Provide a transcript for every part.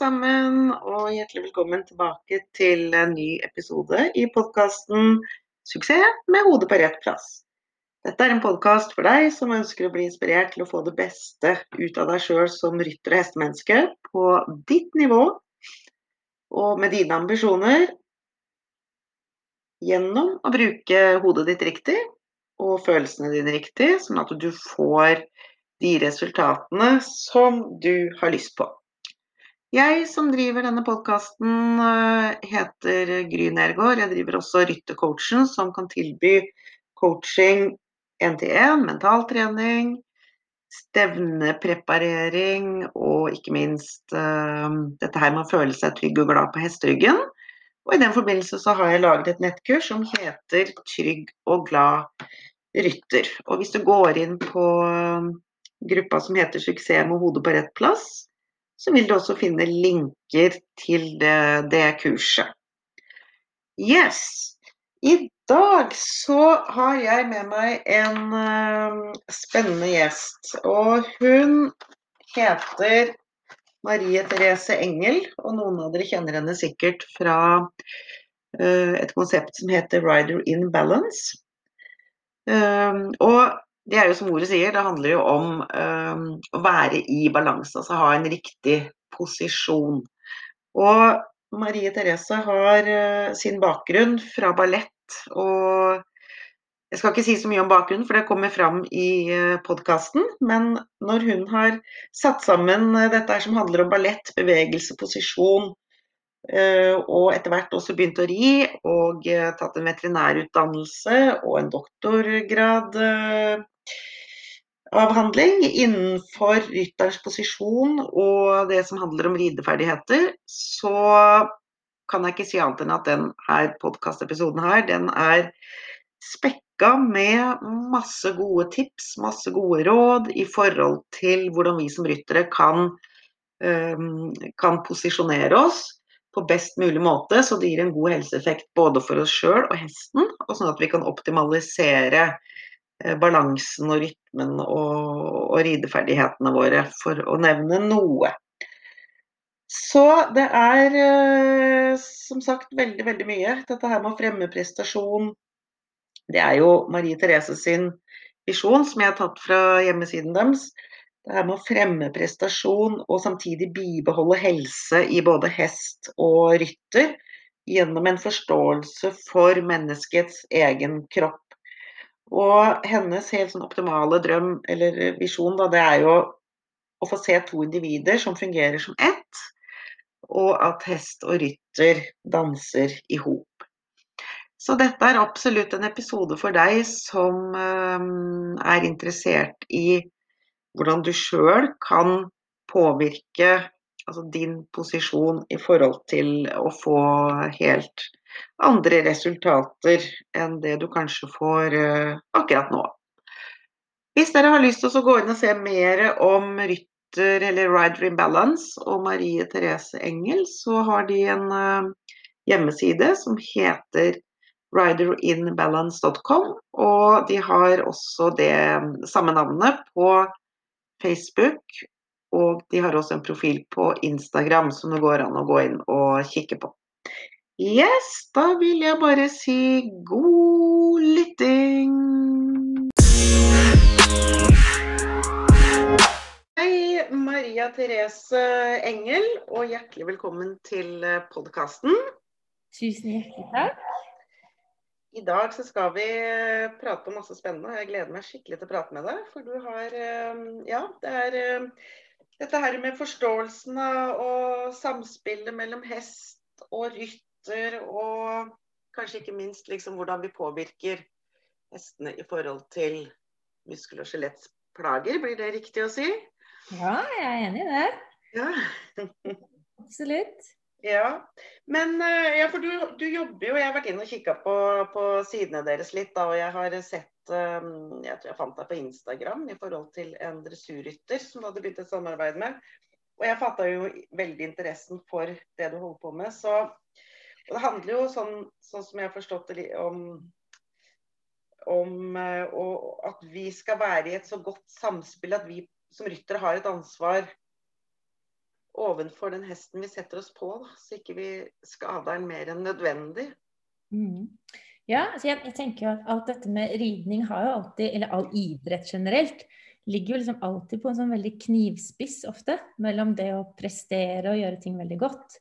sammen, og hjertelig velkommen tilbake til en ny episode i podkasten 'Suksess med hodet på rett plass'. Dette er en podkast for deg som ønsker å bli inspirert til å få det beste ut av deg sjøl som rytter og hestemenneske på ditt nivå og med dine ambisjoner gjennom å bruke hodet ditt riktig og følelsene dine riktig, sånn at du får de resultatene som du har lyst på. Jeg som driver denne podkasten eh, heter Gry Nergård. Jeg driver også Ryttercoachen, som kan tilby coaching én-til-én, mentaltrening, stevnepreparering og ikke minst uh, dette her med å føle seg trygg og glad på hesteryggen. Og i den forbindelse så har jeg laget et nettkurs som heter Trygg og glad rytter. Og hvis du går inn på uh, gruppa som heter Suksess med hodet på rett plass, så vil du også finne linker til det, det kurset. Yes. I dag så har jeg med meg en uh, spennende gjest. Og hun heter Marie Therese Engel, og noen av dere kjenner henne sikkert fra uh, et konsept som heter Rider in Balance. Uh, og det er jo som ordet sier, det handler jo om um, å være i balanse, altså ha en riktig posisjon. Og Marie Therese har uh, sin bakgrunn fra ballett, og jeg skal ikke si så mye om bakgrunnen, for det kommer fram i uh, podkasten. Men når hun har satt sammen uh, dette som handler om ballett, bevegelse, posisjon, og etter hvert også begynt å ri og tatt en veterinærutdannelse og en doktorgrad avhandling innenfor rytterens posisjon og det som handler om rideferdigheter, så kan jeg ikke si annet enn at denne podkastepisoden her, den er spekka med masse gode tips, masse gode råd i forhold til hvordan vi som ryttere kan, kan posisjonere oss på best mulig måte, så det gir en god helseeffekt både for oss sjøl og hesten, og sånn at vi kan optimalisere Eh, balansen og rytmen og, og rideferdighetene våre, for å nevne noe. Så det er eh, som sagt veldig, veldig mye. Dette her med å fremme prestasjon, det er jo Marie Therese sin visjon, som jeg har tatt fra hjemmesiden deres. Det her med å fremme prestasjon og samtidig bibeholde helse i både hest og rytter gjennom en forståelse for menneskets egen kropp og hennes helt sånn optimale drøm, eller visjon, da, det er jo å få se to individer som fungerer som ett, og at hest og rytter danser i hop. Så dette er absolutt en episode for deg som um, er interessert i hvordan du sjøl kan påvirke altså din posisjon i forhold til å få helt andre resultater enn det du kanskje får uh, akkurat nå. Hvis dere har lyst til å gå inn og se mer om rytter eller rider in balance og Marie Therese Engel, så har de en uh, hjemmeside som heter riderinbalance.com, og de har også det samme navnet på Facebook. Og de har også en profil på Instagram som det går an å gå inn og kikke på. Yes, da vil jeg bare si god lytting. Hei, Maria Therese Engel, og hjertelig velkommen til podkasten. Tusen hjertelig takk. I dag så skal vi eh, prate om masse spennende. og Jeg gleder meg skikkelig til å prate med deg. For du har eh, Ja, det er dette her med forståelsen av og samspillet mellom hest og rytter, og kanskje ikke minst liksom hvordan vi påvirker hestene i forhold til muskel- og skjelettplager. Blir det riktig å si? Ja, jeg er enig i det. Ja. Absolutt. Ja, men eh, ja, for du, du, jobber jo Jeg har vært inne og kikka på, på, sidene deres litt, da, og jeg har sett um, Jeg tror jeg fant deg på Instagram i forhold til en dressurrytter som du hadde begynt et samarbeid med. Og jeg fatta jo veldig interessen for det du holder på med. Så og det handler jo sånn, sånn som jeg har forstått det, om, om og, at vi skal være i et så godt samspill at vi som ryttere har et ansvar ovenfor den hesten vi setter oss på, da, så ikke vi skader den mer enn nødvendig. Mm. Ja, altså jeg, jeg, tenker jo at alt dette med ridning har jo alltid, eller all idrett generelt, ligger jo liksom alltid på en sånn veldig knivspiss ofte. Mellom det å prestere og gjøre ting veldig godt,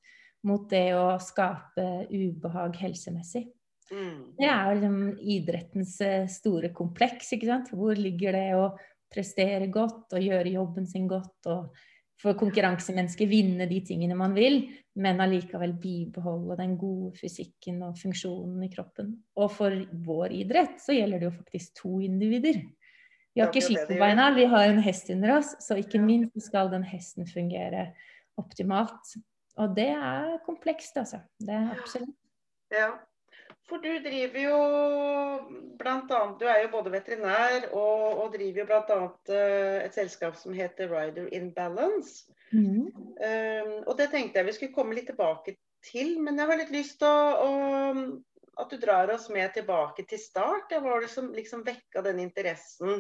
mot det å skape ubehag helsemessig. Mm. Det er jo liksom idrettens eh, store kompleks, ikke sant. Hvor ligger det å prestere godt og gjøre jobben sin godt og for konkurransemennesker vinne de tingene man vil, men allikevel bibeholde den gode fysikken og funksjonen i kroppen. Og for vår idrett så gjelder det jo faktisk to individer. Vi har ikke ski på beina, vi har en hest under oss, så ikke minst skal den hesten fungere optimalt. Og det er komplekst, altså. Det er absolutt. Ja. For du driver jo annet, Du er jo både veterinær og, og driver jo bl.a. Uh, et selskap som heter Rider in Balance. Mm. Um, og det tenkte jeg vi skulle komme litt tilbake til, men jeg har litt lyst til å, å, at du drar oss med tilbake til start. Det var det som liksom vekka den interessen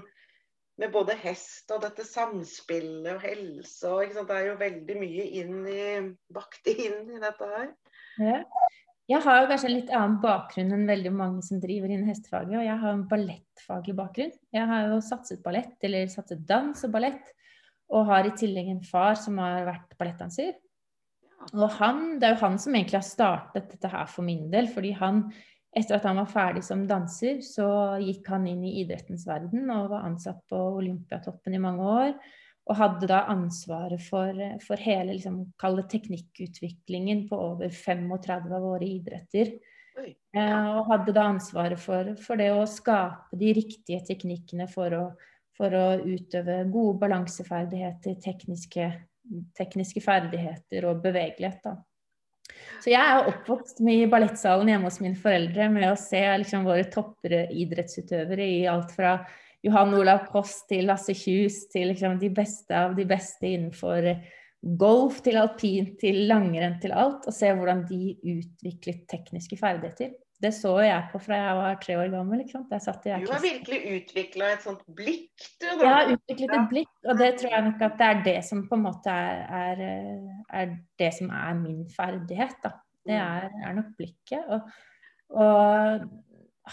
med både hest og dette samspillet og helse. Og, Det er jo veldig mye inn i, bakt inn i dette her. Ja. Jeg har jo kanskje en litt annen bakgrunn enn veldig mange som driver innen hestefaget. Og jeg har en ballettfaglig bakgrunn. Jeg har jo satset ballett, eller satset dans og ballett. Og har i tillegg en far som har vært ballettdanser. Og han, det er jo han som egentlig har startet dette her for min del. fordi han, etter at han var ferdig som danser, så gikk han inn i idrettens verden og var ansatt på Olympiatoppen i mange år. Og hadde da ansvaret for, for hele liksom, teknikkutviklingen på over 35 av våre idretter. Eh, og hadde da ansvaret for, for, det å skape de riktige teknikkene for å, for å utøve gode balanseferdigheter, tekniske, tekniske, ferdigheter og bevegelighet. Da. Så jeg er oppvokst med i ballettsalen hjemme hos mine foreldre med å se liksom, våre toppidrettsutøvere i alt fra Johan Olav Koss til Lasse Kjus til liksom de beste av de beste innenfor golf til alpint til langrenn til alt, og se hvordan de utviklet tekniske ferdigheter. Det så jeg på fra jeg var tre år gammel. ikke sant? du har virkelig utvikla et sånt blikk, du. Da. Jeg har utviklet et blikk, og det tror jeg nok at det er det som på en måte er, er, er det som er min ferdighet. da. Det mm. er, er nok blikket. Og, og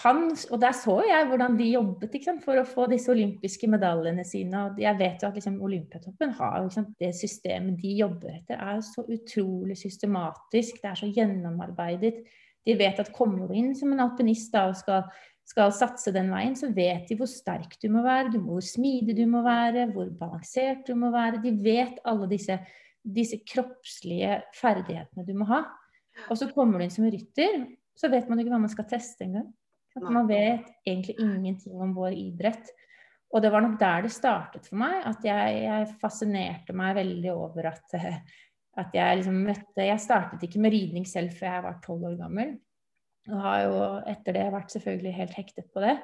han, og der så jeg hvordan de jobbet sant, for å få disse olympiske medaljene sine. og Jeg vet jo at liksom, Olympiatoppen har sant, det systemet de jobber etter, er så utrolig systematisk. Det er så gjennomarbeidet. De vet at kommer du inn som en alpinist da, og skal, skal, satse den veien, så vet de hvor sterk du må være, hvor smidig du må være, hvor balansert du må være. De vet alle disse, disse kroppslige ferdighetene du må ha. Og så kommer du inn som rytter, så vet man ikke hva man skal teste engang. At man vet egentlig ingenting om vår idrett. Og det var nok der det startet for meg. At jeg, jeg fascinerte meg veldig over at, at jeg liksom møtte Jeg startet ikke med ridning selv før jeg var tolv år gammel. Og har jo etter det vært selvfølgelig helt hektet på det.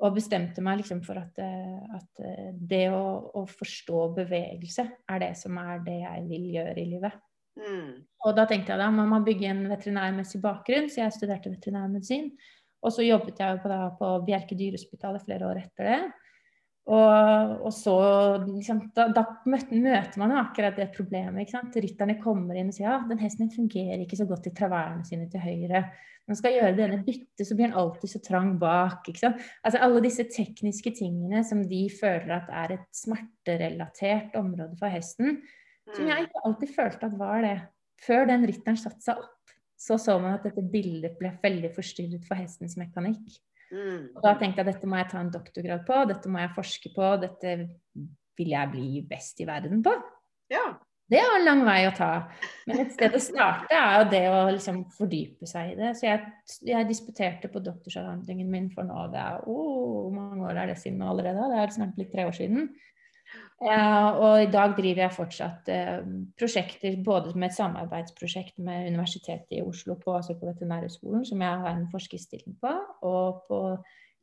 Og bestemte meg liksom for at, at det å, å, forstå bevegelse er det som er det jeg vil gjøre i livet. Mm. Og da tenkte jeg da må man bygge en veterinærmessig bakgrunn, så jeg studerte veterinærmedisin. Og så jobbet jeg på, da, på Bjerke dyrehospital flere år etter det. Og, og så liksom, da, da, møter man jo akkurat det problemet. ikke sant? Rytterne kommer inn og sier ja, den hesten fungerer ikke så godt i traverne sine til høyre. Når man skal gjøre denne byttet, så blir den alltid så trang bak. ikke sant? Altså Alle disse tekniske tingene som de føler at er et smerterelatert område for hesten, som jeg mm. ikke alltid følte at var det, før den rytteren satte seg opp så så man at dette bildet ble veldig forstyrret for hestens mekanikk. Mm. Og da tenkte jeg at dette må jeg ta en doktorgrad på, dette må jeg forske på, dette vil jeg bli best i verden på. Ja. Det er en lang vei å ta. Men et sted å starte er jo det å liksom fordype seg i det. Så jeg, jeg disputerte på doktorsavhandlingen min for nå det er, oh, mange år er det siden nå allerede? Det er snart blitt tre år siden. Uh, og i dag driver jeg fortsatt uh, prosjekter, både med et samarbeidsprosjekt med Universitetet i Oslo, på, altså på Veterinærhøgskolen, som jeg har en forskerstilling på, og på,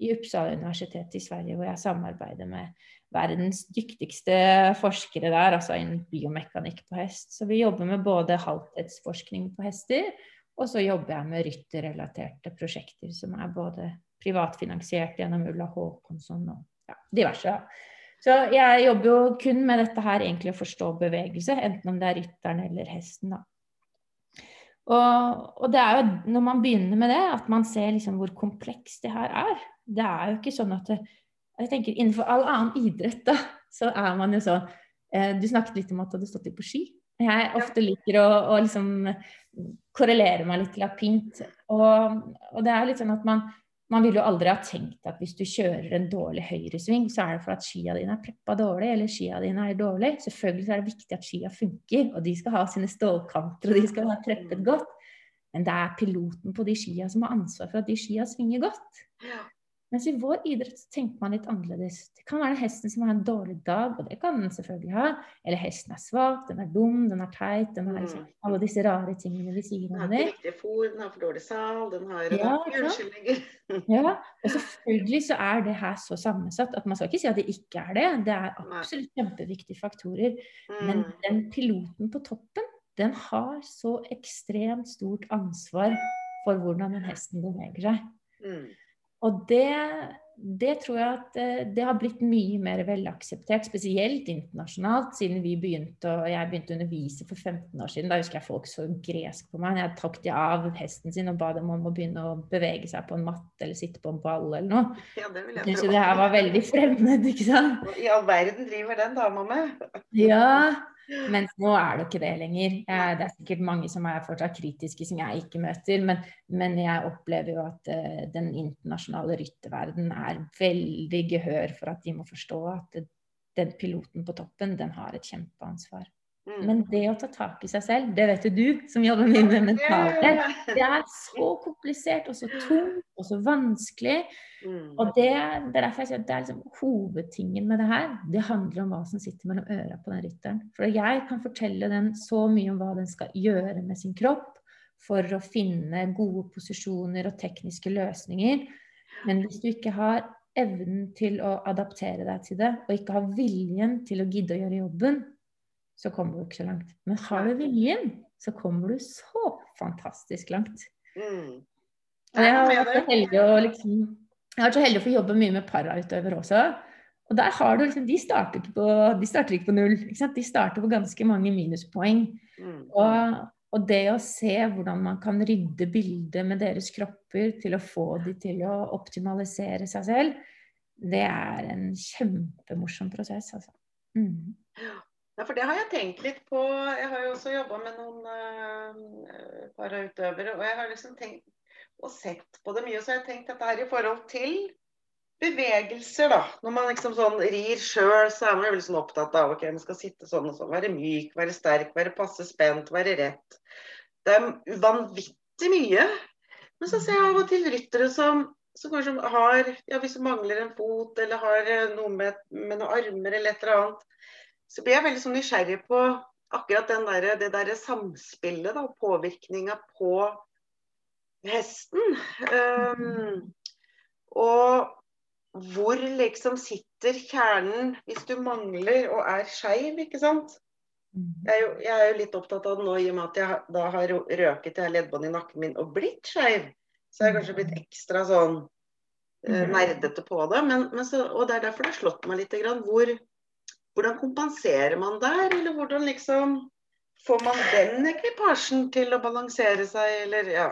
i Uppsala universitet i Sverige, hvor jeg samarbeider med verdens dyktigste forskere der, altså innen biomekanikk på hest. Så vi jobber med både halvtidsforskning på hester, og så jobber jeg med rytterrelaterte prosjekter som er både privatfinansiert gjennom Ulla Håkonsson og ja, diverse. Så jeg jobber jo kun med dette her, egentlig å forstå bevegelse, enten om det er rytteren eller hesten, da. Og, og, det er jo når man begynner med det, at man ser liksom hvor komplekst det her er. Det er jo ikke sånn at det, jeg tenker Innenfor all annen idrett da, så er man jo sånn eh, Du snakket litt om at du hadde stått litt på ski. Jeg ofte liker å, å liksom korrelere meg litt til alpint. Og, og det er litt sånn at man, man vil jo aldri ha tenkt at hvis du kjører en dårlig høyresving, så er det for at skia dine er preppa dårlig, eller skia dine er dårlig. Selvfølgelig er det viktig at skia funker, og de skal ha sine stålkanter, og de skal være preppet godt. Men det er piloten på de skia som har ansvar for at de skia svinger godt. Mens i vår idrett så tenker man litt annerledes. Det kan være hesten som har en dårlig dag, og det kan den selvfølgelig ha. Eller hesten er svak, den er dum, den er teit. Den har liksom mm. alle disse rare tingene vi sier om det. Den har ikke riktig fôr, den har for dårlig sal, den har ja, unnskyldninger. ja, og selvfølgelig så er det her så sammensatt at man skal ikke si at det ikke er det. Det er absolutt kjempeviktige faktorer. Men mm. den piloten på toppen, den har så ekstremt stort ansvar for hvordan den hesten beveger seg. Og det, det, tror jeg at eh, det har blitt mye mer velakseptert, spesielt internasjonalt, siden vi begynte og jeg begynte å undervise for 15 år siden. Da husker jeg folk så gresk på meg. Jeg tok de av hesten sin og ba dem om å begynne å bevege seg på en matte eller sitte på en ball eller noe. Ja, det vil jeg. Så det her var veldig fremmed, ikke sant. I all verden driver den dama med. Ja, mens nå er det ikke det lenger. det er sikkert mange som er fortsatt kritiske, som jeg ikke møter. Men, men jeg opplever jo at uh, den internasjonale rytterverden er veldig gehør for at de må forstå at den piloten på toppen, den har et kjempeansvar. Mm. Men det å ta tak i seg selv, det vet jo du som jobber mye med mentale, det er så komplisert og så tungt og så vanskelig. Mm. Og det, det, er derfor jeg sier at det er liksom hovedtingen med det her. Det handler om hva som sitter mellom øra på den rytteren. For jeg kan fortelle den så mye om hva den skal gjøre med sin kropp for å finne gode posisjoner og tekniske løsninger. Men hvis du ikke har evnen til å adaptere deg til det, og ikke har viljen til å gidde å gjøre jobben, så kommer du ikke så langt. Men har du viljen, så kommer du så fantastisk langt. Mm. Jeg har vært så heldig å liksom jeg har vært så heldig å få jobbe mye med parautøvere også. Og der har du liksom, De starter ikke på, de starter ikke på null. Ikke de starter på ganske mange minuspoeng. Mm. Og, og, det å se hvordan man kan rydde bildet med deres kropper til å få de til å optimalisere seg selv, det er en kjempemorsom prosess, altså. Mm. Ja, for det har jeg tenkt litt på. Jeg har jo også jobba med noen uh, parautøvere. Og jeg har liksom tenkt og sett på det mye. Så jeg har tenkt dette her i forhold til bevegelser, da. Når man liksom sånn rir sjøl, så er man jo sånn opptatt av ok, man skal sitte sånn og sånn. Være myk, være sterk, være passe spent, være rett. Det er vanvittig mye. Men så ser jeg av og til ryttere som, som kanskje har ja, Hvis du mangler en fot, eller har eh, noe med, med noen armer eller et eller annet så blir jeg veldig sånn nysgjerrig på akkurat der, det derre samspillet, da, påvirkninga på hesten. Um, og hvor liksom sitter kjernen hvis du mangler og er skeiv, ikke sant? Jeg er, jo, jeg er, jo, litt opptatt av det nå i og med at jeg da har røket i leddbåndet i nakken min og blitt skeiv. Så jeg har kanskje blitt ekstra sånn uh, nerdete på det. Men, men så, og det er derfor det har slått meg litt. Grann, hvor, hvordan kompenserer man der, eller hvordan liksom får man den ekvipasjen til å balansere seg, eller ja.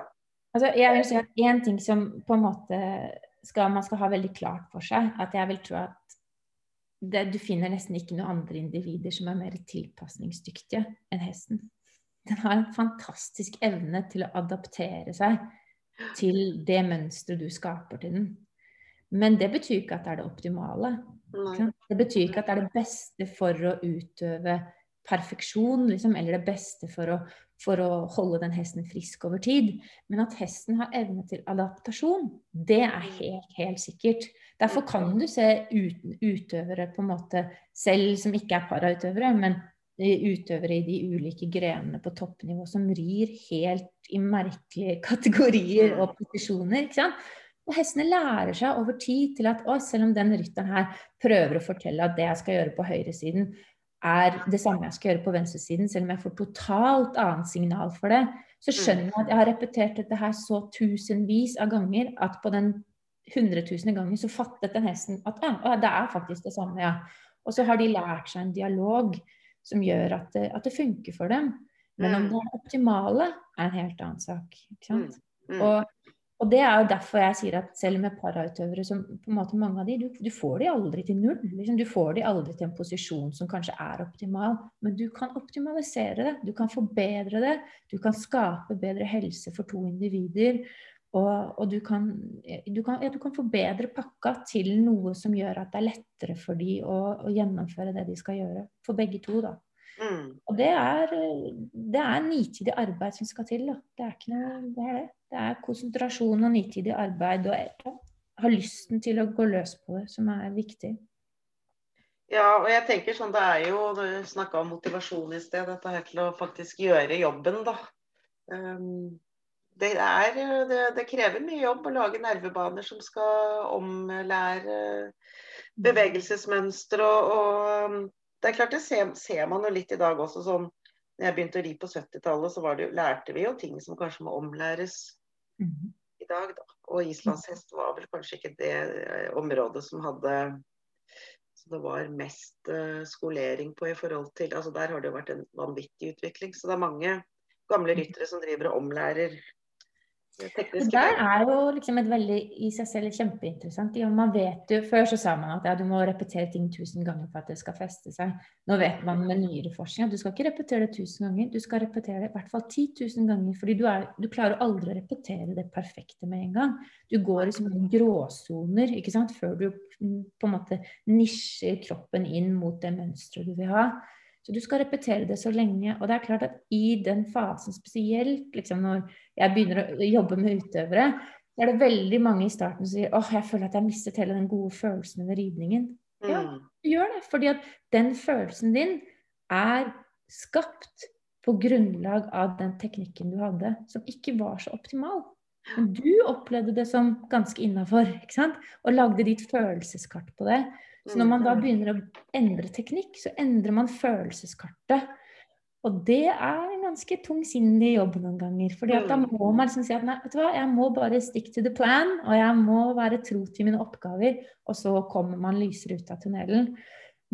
Altså, jeg vil si at én ting som på en måte skal, man skal ha veldig klart for seg, at jeg vil tro at det, du finner nesten ikke noen andre individer som er mer tilpasningsdyktige enn hesten. Den har en fantastisk evne til å adaptere seg til det mønsteret du skaper til den. Men det betyr ikke at det er det optimale. Det betyr ikke at det er det beste for å utøve perfeksjon, liksom, eller det beste for å, for å, holde den hesten frisk over tid. Men at hesten har evne til adaptasjon, det er helt, helt sikkert. Derfor kan du se uten utøvere på en måte selv som ikke er parautøvere, men utøvere i de ulike grenene på toppnivå som rir helt i merkelige kategorier og posisjoner. ikke sant? Og hestene lærer seg over tid til at å, selv om den rytteren her prøver å fortelle at det jeg skal gjøre på høyresiden, er det samme jeg skal gjøre på venstresiden, selv om jeg får totalt annet signal for det, så mm. skjønner jeg at jeg har repetert dette her så tusenvis av ganger at på den hundretusende gangen så fattet den hesten at ja, det er faktisk det samme, ja. Og så har de lært seg en dialog som gjør at det, at det funker for dem. Men om Mm. det er optimale, er en helt annen sak. Ikke sant? Mm. Og, og det er jo derfor jeg sier at selv med parautøvere som på en måte mange av de, du, du får de aldri til null. Liksom. Du får de aldri til en posisjon som kanskje er optimal, men du kan optimalisere det. Du kan forbedre det. Du kan skape bedre helse for to individer. Og, og du, kan, du, kan, ja, du kan forbedre pakka til noe som gjør at det er lettere for de å, å gjennomføre det de skal gjøre. For begge to, da. Mm. Og det er, det er nitidig arbeid som skal til. Da. Det er ikke noe, det er det. Det er konsentrasjon og nitidig arbeid og ha lysten til å gå løs på det som er viktig. Ja, og jeg tenker sånn, det er jo Du snakka om motivasjon i sted. Dette her til å faktisk gjøre jobben, da. Um, det, er, det, det krever mye jobb å lage nervebaner som skal omlære bevegelsesmønster og, og um, Det er klart det ser, ser man jo litt i dag også. sånn når jeg begynte å ri på 70-tallet, så det, lærte vi jo ting som kanskje må omlæres mm. i dag. Da. Og islandshest var vel kanskje ikke det eh, området som hadde som det var mest uh, skolering på i forhold til altså Der har det jo vært en vanvittig utvikling. Så det er mange gamle ryttere som driver og omlærer Det der er jo liksom et veldig i seg selv kjempeinteressant. Man vet jo, Før så sa man at ja, du må repetere ting tusen ganger for at det skal feste seg. Nå vet man med nyere forskning at du skal ikke repetere det tusen ganger, du skal repetere det i hvert fall 10 000 ganger. fordi du, er, du klarer aldri å repetere det perfekte med en gang. Du går i sånne gråsoner ikke sant? før du mm, på en måte nisjer kroppen inn mot det mønsteret du vil ha. Så du skal repetere det så lenge. Og det er klart at i den fasen spesielt, liksom når jeg begynner å jobbe med utøvere, så er det veldig mange i starten som sier åh, jeg føler at jeg mistet hele den gode følelsen under ridningen. Ja, Mm. du gjør det. Fordi at den følelsen din er skapt på grunnlag av den teknikken du hadde, som ikke var så optimal. Men du opplevde det som ganske innafor, ikke sant? Og lagde ditt følelseskart på det. Så når man da begynner å endre teknikk, så endrer man følelseskartet. Og det er en ganske tungsindig jobb noen ganger. fordi da må man liksom si at nei, vet du hva, jeg må bare stick to the plan, og jeg må være tro til mine oppgaver. Og så kommer man lysere ut av tunnelen.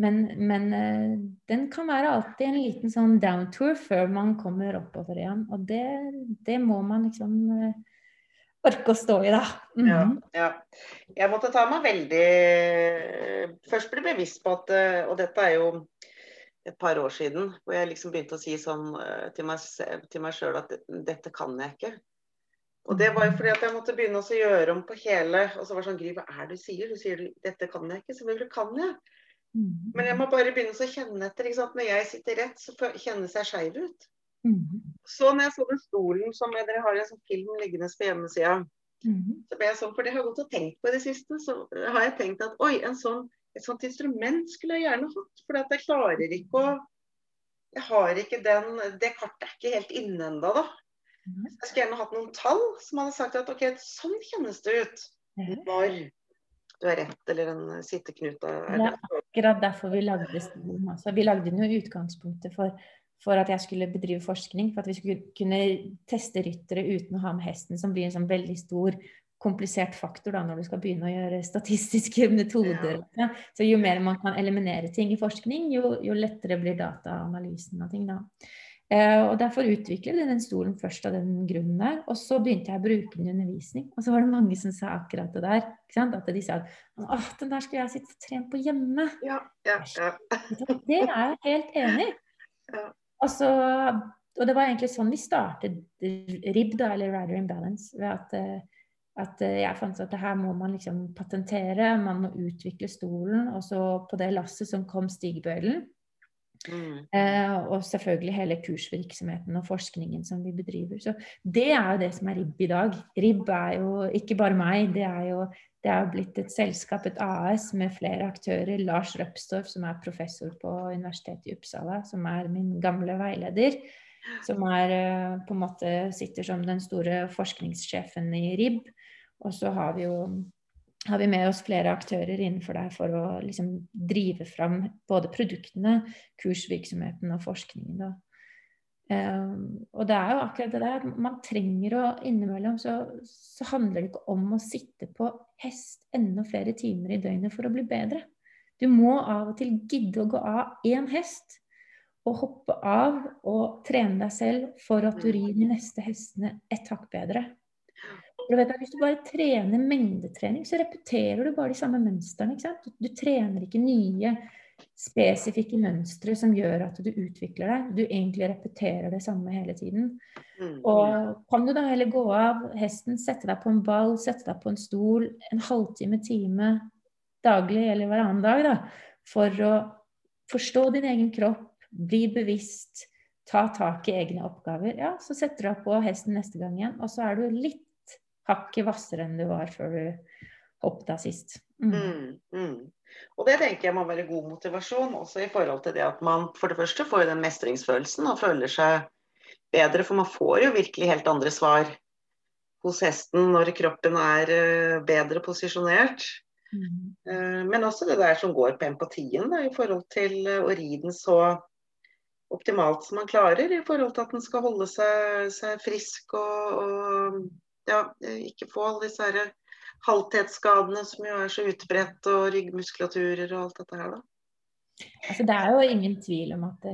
Men, men eh, den kan være alltid en liten sånn downtour før man kommer oppover igjen. Og det, det må man liksom eh, orke å stå i, da. Ja, Mhm. ja. Jeg måtte ta meg veldig Først bli bevisst på at eh, Og dette er jo et par år siden, hvor jeg liksom begynte å si sånn eh, til meg, til meg sjøl at dette kan jeg ikke. Og det var jo fordi at jeg måtte begynne å gjøre om på hele Og så var det sånn Gry, hva er det du sier? Du sier dette kan jeg ikke. Selvfølgelig kan jeg. Mhm. Men jeg må bare begynne å kjenne etter. Når jeg sitter rett, så kjennes jeg skeiv ut. Mhm. Så når jeg så den stolen som jeg, dere har i en sånn film liggende på hjemmesida, Mhm. så ble jeg sånn, for det har jeg gått og tenkt på i det siste, så har jeg tenkt at oi, en sånn, et sånt instrument skulle jeg gjerne hatt. For jeg klarer ikke å Jeg har ikke den Det kartet er ikke helt inne ennå, da. Mhm. Jeg skulle gjerne hatt noen tall som hadde sagt at ok, sånn kjennes det ut når du er rett eller en sitteknute er akkurat derfor vi lagde stolen. Altså, vi lagde den jo i utgangspunktet for, for at jeg skulle bedrive forskning. For at vi skulle kunne teste ryttere uten å ha med hesten, som blir en sånn veldig stor, komplisert faktor da, når du skal begynne å gjøre statistiske metoder. Ja. Så jo mer man kan eliminere ting i forskning, jo, jo lettere blir dataanalysen av ting. da. Eh, og Derfor utviklet vi den stolen først av den grunnen der. Og så begynte jeg å bruke den i undervisning. Og så var det mange som sa akkurat det der. At de sa at den der skulle jeg sitte og trene på hjemme. Ja, ja, ja. Det er jeg helt enig i. Ja. Og, så- og det var egentlig sånn vi startet RIB, da, eller Rider in Balance. Ved at, eh, at eh, jeg fant at det her må man liksom patentere, man må utvikle stolen. Og så på det lasset som kom stigbøylen. Mm. Eh, og selvfølgelig hele kursvirksomheten og forskningen som vi bedriver. Så det er jo det som er RIB i dag. RIB er jo ikke bare meg, det er jo det er blitt et selskap, et AS, med flere aktører. Lars Røpstorff, som er professor på Universitetet i Uppsala, som er min gamle veileder. Som er eh, på en måte sitter som den store forskningssjefen i RIB. Og så har vi jo har vi med oss flere aktører innenfor det for å liksom drive fram både produktene, kursvirksomheten og forskningen. Da. Um, og det er jo akkurat det der man trenger å innimellom så, så handler det ikke om å sitte på hest enda flere timer i døgnet for å bli bedre. Du må av og til gidde å gå av én hest og hoppe av og trene deg selv for at du rir de neste hestene et hakk bedre. Du vet at Hvis du bare trener mengdetrening, så repeterer du bare de samme mønstrene. ikke sant? Du, du trener ikke nye, spesifikke mønstre som gjør at du utvikler deg. Du egentlig repeterer det samme hele tiden. Mm. Og kan du da heller gå av hesten, sette deg på en ball, sette deg på en stol en halvtime, time daglig eller hver annen dag, da, for å forstå din egen kropp, bli bevisst, ta tak i egne oppgaver, ja, så setter du deg på hesten neste gang igjen, og så er du litt hakket hvassere enn du var før du hoppet av sist. Mm. Mm, mm. Og det tenker jeg må være god motivasjon, også i forhold til det at man for det første får den mestringsfølelsen og føler seg bedre, for man får jo virkelig helt andre svar hos hesten når kroppen er eh, bedre posisjonert. Mm. Eh, Men også det der som går på empatien da, i forhold til eh, å ri den så optimalt som man klarer, i forhold til at den skal holde seg, seg frisk og, og ja, ikke få alle disse her halvthetsskadene som jo er så utbredt, og ryggmuskulaturer og alt dette her, da. Altså, det er jo ingen tvil om at,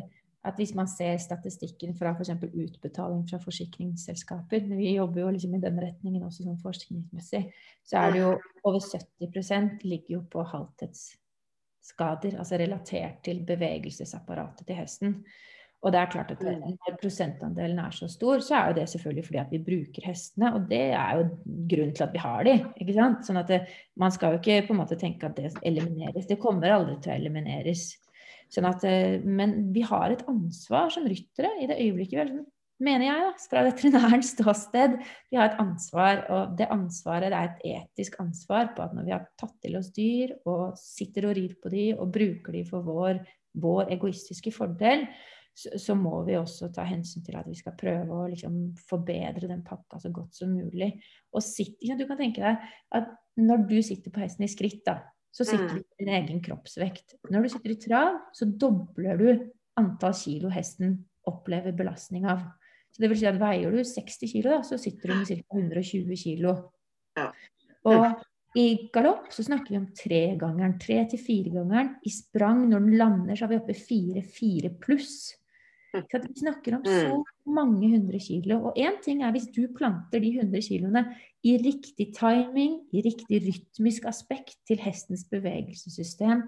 at hvis man ser statistikken fra f.eks. utbetaling fra forsikringsselskaper, vi jobber jo liksom i den retningen også sånn forskningsmessig, så er det jo over 70% ligger jo på halvthetsskader, altså relatert til bevegelsesapparatet til hesten. Og det er klart at når prosentandelen er så stor, så er jo det selvfølgelig fordi at vi bruker hestene, og det er jo grunnen til at vi har de, ikke sant. Sånn at det, man skal jo ikke på en måte tenke at det elimineres. Det kommer aldri til å elimineres. Sånn at, eh, men vi har et ansvar som ryttere i det øyeblikket vi er sånn, mener jeg, da, fra veterinærens ståsted. Vi har et ansvar, og det ansvaret er et etisk ansvar på at når vi har tatt til oss dyr og sitter og rir på de og bruker de for vår, vår egoistiske fordel, så, så, må vi også ta hensyn til at vi skal prøve å liksom forbedre den pakka så godt som mulig. Og sitt, du kan tenke deg at når du sitter på hesten i skritt, da, så sitter du i din egen kroppsvekt. Når du sitter i trav, så dobler du antall kilo hesten opplever belastning av. Så det vil si at Veier du 60 kilo, da, så sitter du med ca. 120 kilo. Og i galopp så snakker vi om tregangeren, tre til firegangeren. I sprang, når den lander, så er vi oppe i fire-fire pluss. Så vi snakker om så mange hundre kilo. Og én ting er hvis du planter de 100 kiloene i riktig timing, i riktig rytmisk aspekt til hestens bevegelsessystem,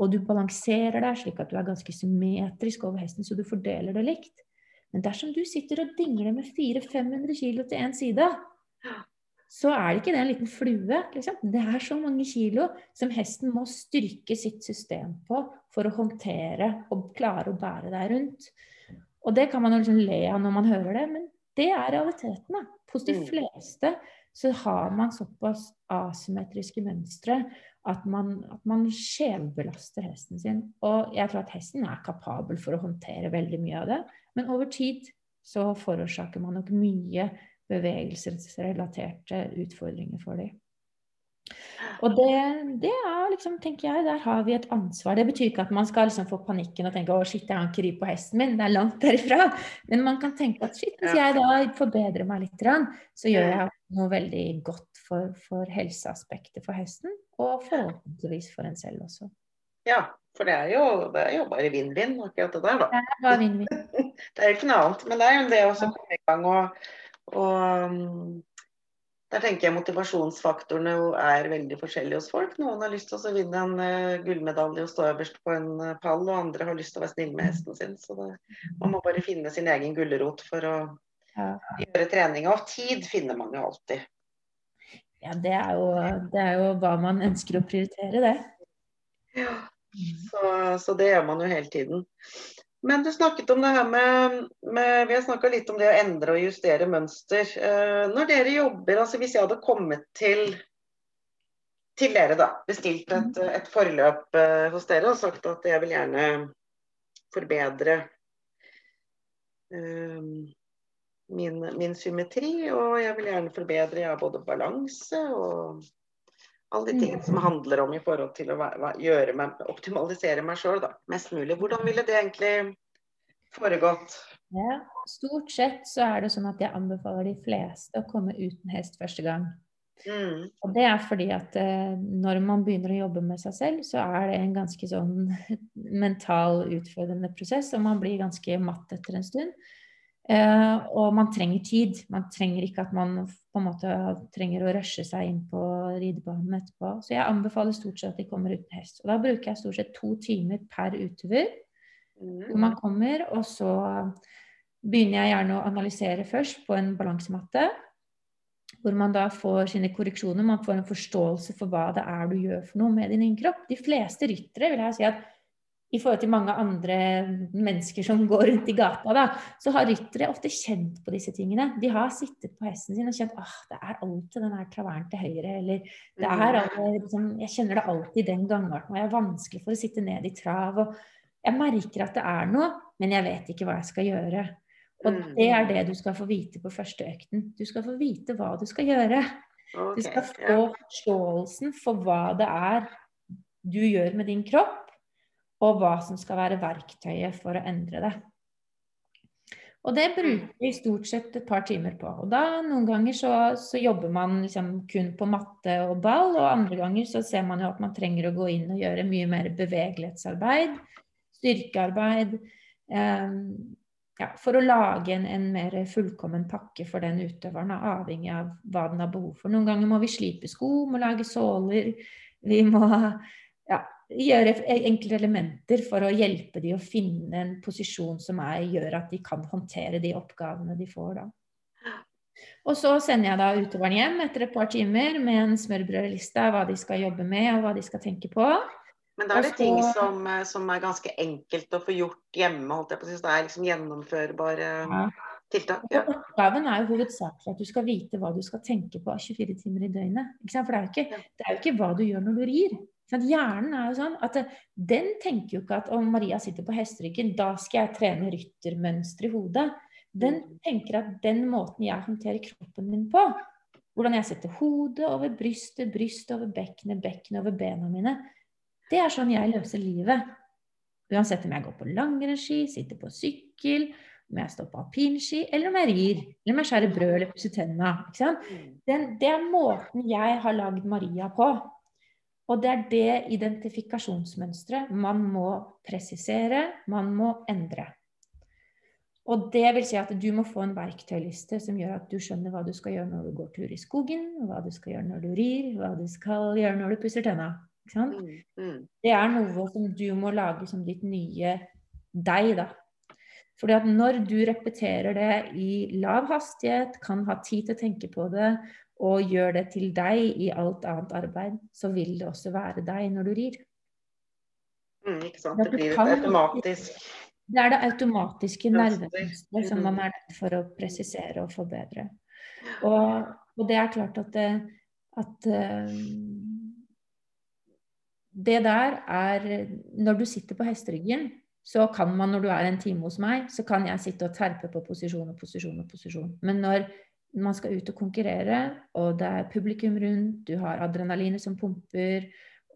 og du balanserer deg slik at du er ganske symmetrisk over hesten, så du fordeler det likt. Men dersom du sitter og dingler med 400-500 kilo til én side, så er det ikke det en liten flue. Liksom. Det er så mange kilo som hesten må styrke sitt system på for å håndtere og klare å bære deg rundt. Og det kan man jo liksom le av når man hører det, men det er realiteten. Da. Hos de fleste så har man såpass asymmetriske mønstre at man, at man skjevbelaster hesten sin. Og jeg tror at hesten er kapabel for å håndtere veldig mye av det, men over tid så forårsaker man nok mye bevegelsesrelaterte utfordringer for dem. Og det, det, er liksom, tenker jeg, der har vi et ansvar. Det betyr ikke at man skal liksom få panikken og tenke å shit, jeg kan ikke ri på hesten min. Det er langt derifra. Men man kan tenke at shit, hvis jeg da forbedrer meg litt, så gjør jeg noe veldig godt for, for helseaspektet for hesten, og forhåpentligvis for en selv også. Ja, for det er jo, det er jo bare vinn-vinn, akkurat det der, da. Det er bare vinn-vinn. Det er jo ikke noe annet. Men det er jo det å komme i gang og, og der tenker jeg motivasjonsfaktorene er veldig forskjellige hos folk. Noen har lyst til å vinne en uh, gullmedalje og stå øverst på en uh, pall, og andre har lyst til å være snill med hesten sin. Så det, man må bare finne sin egen gulrot for å ja. gjøre trening. Og tid finner man jo alltid. Ja, det er, jo, det er jo hva man ønsker å prioritere, det. Ja, så, så det gjør man jo hele tiden. Men du snakket om det her med, med Vi har snakka litt om det å endre og justere mønster. Eh, når dere jobber, altså hvis jeg hadde kommet til til dere, da, bestilt et, et forløp eh, hos dere og sagt at jeg vil gjerne forbedre eh, min, min, symmetri, og jeg vil gjerne forbedre ja, både balanse og alle de tingene som handler om i forhold til å gjøre meg, optimalisere meg sjøl mest mulig. Hvordan ville det egentlig foregått? Ja, stort sett så er det sånn at jeg anbefaler de fleste å komme uten hest første gang. Mm. Og det er fordi at eh, når man begynner å jobbe med seg selv, så er det en ganske sånn mental utfordrende prosess, og man blir ganske matt etter en stund. Eh, og man trenger tid. Man trenger ikke at man på en måte trenger å rushe seg inn på ridebanen etterpå. Så jeg anbefaler stort sett at de kommer uten hest. Og da bruker jeg stort sett to timer per utover hvor man kommer, og så begynner jeg gjerne å analysere først på en balansematte. Hvor man da får sine korreksjoner, man får en forståelse for hva det er du gjør for noe med din egen kropp. De fleste ryttere vil jeg si at i forhold til mange andre mennesker som går rundt i gata, da, så har ryttere ofte kjent på disse tingene. De har sittet på hesten sin og kjent at det er alltid den her traveren til høyre, eller det er liksom, jeg kjenner det alltid den gangarten, og jeg er vanskelig for å sitte ned i trav. og Jeg merker at det er noe, men jeg vet ikke hva jeg skal gjøre. Og det er det du skal få vite på første økten. Du skal få vite hva du skal gjøre. Du skal få forståelsen for hva det er du gjør med din kropp og hva som skal være verktøyet for å endre det. Og det bruker vi stort sett et par timer på. Og da noen ganger så, så jobber man liksom kun på matte og ball, og andre ganger så ser man jo at man trenger å gå inn og gjøre mye mer bevegelighetsarbeid, styrkearbeid. Eh, ja, for å lage en, en, mer fullkommen pakke for den utøveren, avhengig av hva den har behov for. Noen ganger må vi slipe sko, må lage såler. Vi må ja, gjøre enkle elementer for å hjelpe de å finne en posisjon som er, gjør at de kan håndtere de oppgavene de får da. Og så sender jeg da utøveren hjem etter et par timer med en smørbrødliste av hva de skal jobbe med og hva de skal tenke på. Men da er det ting som, eh, som er ganske enkelt å få gjort hjemme, holdt jeg på å si. Det er liksom gjennomførbare ja. tiltak. Ja. Oppgaven er jo hovedsakelig at du skal vite hva du skal tenke på 24 timer i døgnet. For det er, ikke, det er jo ikke hva du gjør når du rir. Sånn hjernen er jo sånn at den tenker jo ikke at om Maria sitter på hesteryggen, da skal jeg trene ryttermønster i hodet. Den mm. tenker at den måten jeg håndterer kroppen min på, hvordan jeg setter hodet over brystet, brystet over bekkenet, bekkenet over bena mine, det er sånn jeg løser livet. Uansett om jeg går på langrennsski, sitter på sykkel, om jeg står på alpinski, eller om jeg rir, eller om jeg skjærer brød eller pusser tenna. Mm. det er måten jeg har lagd Maria på. Og det er det identifikasjonsmønsteret man må presisere, man må endre. Og det vil si at du må få en verktøyliste som gjør at du skjønner hva du skal gjøre når du går tur i skogen, hva du skal gjøre når du rir, hva du skal gjøre når du pusser tenna. Mm, mm. Det er noe som du må lage som ditt nye deg, da. Fordi at når du repeterer det i lav hastighet, kan ha tid til å tenke på det, og gjør det til deg i alt annet arbeid, så vil det også være deg når du rir. Mm, ikke sant. Det blir automatisk. Det er det automatiske nervemønsteret som man er nødt for å presisere og forbedre. Og, og det er klart at, det, at uh, det der er Når du sitter på hesteryggen, så kan man, når du er en time hos meg, så kan jeg sitte og terpe på posisjon og posisjon og posisjon. Men når man skal ut og konkurrere, og det er publikum rundt, du har adrenalinet som pumper,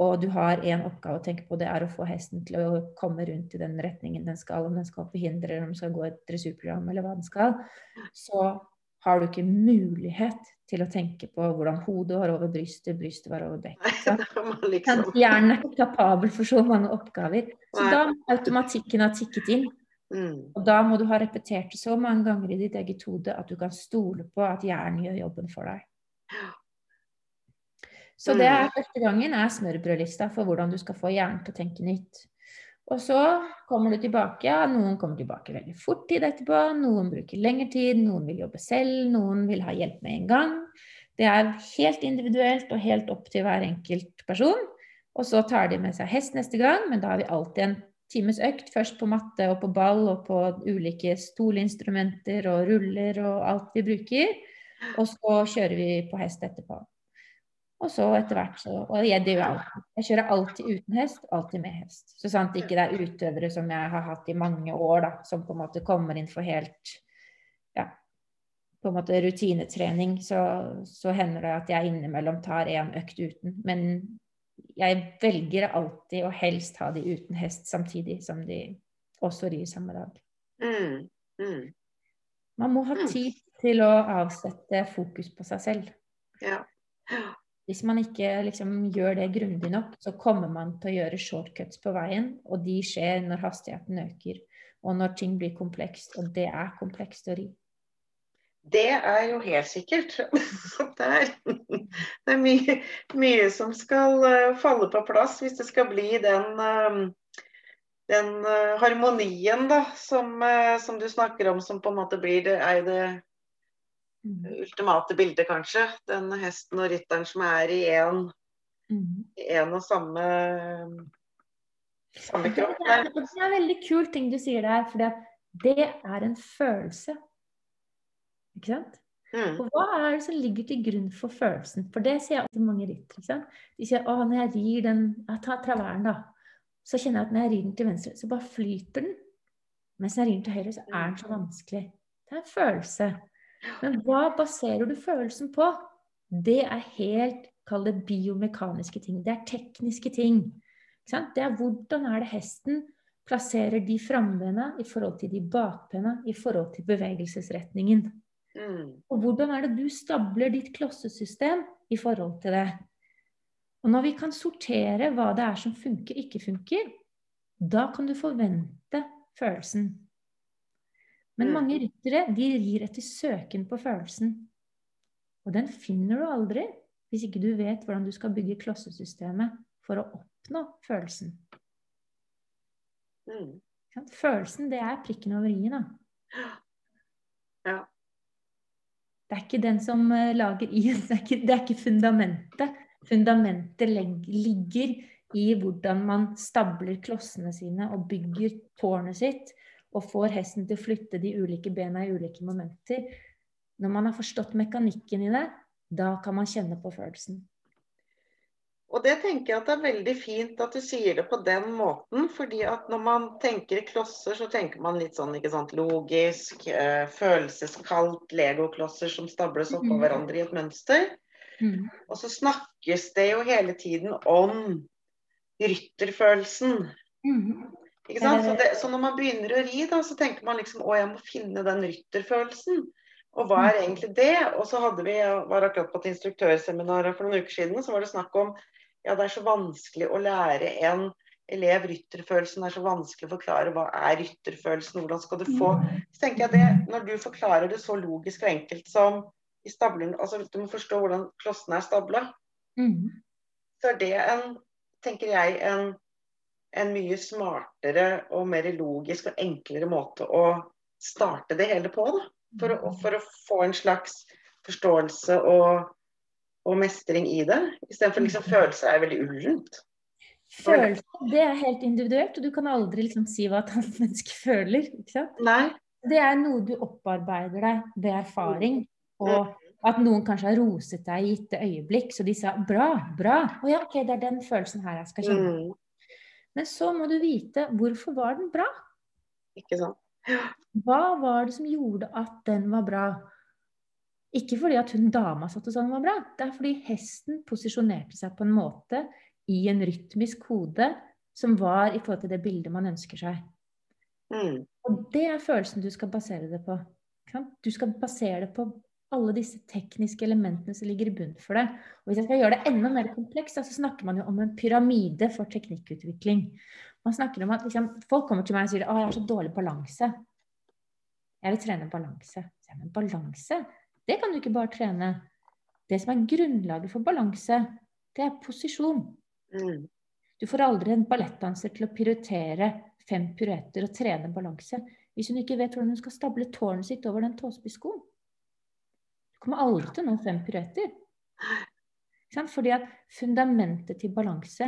og du har én oppgave å tenke på, det er å få hesten til å komme rundt i den retningen den skal, om den skal på hinder, eller om den skal gå et dressurprogram, eller hva den skal, så har du ikke mulighet til å tenke på hvordan hodet var over brystet, brystet var over bekket. Liksom... Hjernen er ikke kapabel for så mange oppgaver. Så da må automatikken ha tikket inn. Mm. Og da må du ha repetert det så mange ganger i ditt eget hode at du kan stole på at hjernen gjør jobben for deg. Så det er mm. første gangen er smørbrødlista for hvordan du skal få hjernen til å tenke nytt. Og så kommer du tilbake. Ja, noen kommer tilbake veldig fort tid etterpå. Noen bruker lengre tid, noen vil jobbe selv, noen vil ha hjelp med en gang. Det er helt individuelt og helt opp til hver enkelt person. Og så tar de med seg hest neste gang, men da har vi alltid en times økt. Først på matte og på ball og på ulike stolinstrumenter og ruller og alt vi bruker. Og så kjører vi på hest etterpå. Og så etter hvert så Og jeg, det gjør alltid. Jeg kjører alltid uten hest, alltid med hest. Så sant ikke det er utøvere som jeg har hatt i mange år, da, som på en måte kommer inn for helt ja, på en måte rutinetrening, så, så hender det at jeg innimellom tar en økt uten. Men jeg velger alltid å helst ha de uten hest samtidig som de også rir samme dag. Mm, mm. Man må ha mm. tid til å avsette fokus på seg selv. Ja. Hvis man ikke liksom gjør det grundig nok, så kommer man til å gjøre shortcuts på veien, og de skjer når hastigheten øker, og når ting blir komplekst, og det er komplekst å ri. Det er jo helt sikkert. Det er, det er mye, mye, som skal eh, falle på plass hvis det skal bli den, eh, den eh, harmonien da, som, som, du snakker om, som på en måte blir det, er det Mm. ultimate bildet, kanskje. Den hesten og rytteren som er i én mm. og samme, samme kropp. Det er, det er en veldig kul ting du sier der, for det er en følelse. Ikke sant? Mm. Og hva er det som ligger til grunn for følelsen? For det sier alltid mange ryttere. De sier å, når jeg rir den Jeg tar traversen, da. Så kjenner jeg at når jeg rir den til venstre, så bare flyter den. Mens når jeg rir den til høyre, så er den så vanskelig. Det er en følelse. Men hva baserer du følelsen på? Det er helt Kall det biomekaniske ting. Det er tekniske ting. Det er hvordan er det hesten plasserer de frambena i forhold til de bakbena, i forhold til bevegelsesretningen. Mm. Og hvordan er det du stabler ditt klossesystem i forhold til det. Og når vi kan sortere hva det er som funker, ikke funker, da kan du forvente følelsen. Men mm. mange ryttere de rir etter søken på følelsen. Og den finner du aldri hvis ikke du vet hvordan du skal bygge klossesystemet for å oppnå følelsen. Mm. Følelsen, det er prikken over i-en, da. Ja. Det er ikke den som lager is, det er ikke, det, er ikke fundamentet. Fundamentet ligger i hvordan man stabler klossene sine og bygger tårnet sitt og får hesten til å flytte de ulike bena i ulike momenter. Når man har forstått mekanikken i det, da kan man kjenne på følelsen. Og det tenker jeg at det er veldig fint at du sier det på den måten. fordi at når man tenker i klosser, så tenker man litt sånn ikke sant, logisk, øh, følelseskaldt, legoklosser som stables oppå mm. hverandre i et mønster. Mm. Og så snakkes det jo hele tiden om rytterfølelsen. Mm. Så, det, så, når man begynner å ri, da, så tenker man liksom å, jeg må finne den rytterfølelsen. Og hva er egentlig det? Og så hadde vi, var akkurat på et instruktørseminar for noen uker siden, så var det snakk om ja, det er så vanskelig å lære en elev rytterfølelsen. Det er så vanskelig å forklare hva er rytterfølelsen, hvordan skal du få Så tenker jeg det, Når du forklarer det så logisk og enkelt som i stablen, altså Du må forstå hvordan klossene er stabla. Mm. Så er det en, tenker jeg, en en mye smartere og mer logisk og enklere måte å starte det hele på. Da. For, å, for å få en slags forståelse og, og mestring i det. Istedenfor liksom følelser følelse er veldig ullent. Følelse det er helt individuelt, og du kan aldri liksom si hva et annet menneske føler. ikke sant? Nei. Det er noe du opparbeider deg ved erfaring. Mm. Og at noen kanskje har roset deg i gitte øyeblikk, så de sa 'bra, bra'. Å ja, ok, det er den følelsen her jeg skal kjenne. Mm. Men så må du vite hvorfor var den bra? Ikke sant. Hva var det som gjorde at den var bra? Ikke fordi at hun dama satt og sa den var bra, det er fordi hesten posisjonerte seg på en måte i en rytmisk kode som var i forhold til det bildet man ønsker seg. Mm. Og det er følelsen du skal basere det på. Du skal basere det på alle disse tekniske elementene som ligger i bunnen for det. Og hvis jeg skal gjøre det enda mer komplekst, så snakker man jo om en pyramide for teknikkutvikling. Man snakker om at liksom, Folk kommer til meg og sier at jeg har så dårlig balanse. Jeg vil trene balanse. Men balanse, det kan du ikke bare trene. Det som er grunnlaget for balanse, det er posisjon. Mm. Du får aldri en ballettdanser til å prioritere fem piruetter og trene balanse hvis hun ikke vet hvordan hun skal stable tårnet sitt over den tåspisskoen. Du kommer aldri til å nå fem piruetter. Fordi at fundamentet til balanse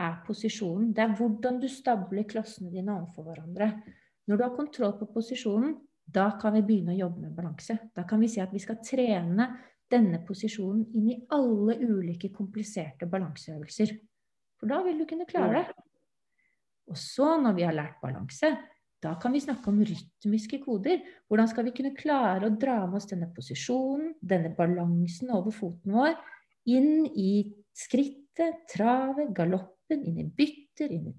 er posisjonen. Det er hvordan du stabler klossene dine overfor hverandre. Når du har kontroll på posisjonen, da kan vi begynne å jobbe med balanse. Da kan vi si at vi skal trene denne posisjonen inn i alle ulike kompliserte balanseøvelser. For da vil du kunne klare det. Og så, når vi har lært balanse, da kan vi snakke om rytmiske koder. Hvordan skal vi kunne klare å dra med oss denne posisjonen, denne balansen over foten vår, inn i skrittet, travet, galoppen, inn i bytter, inn i,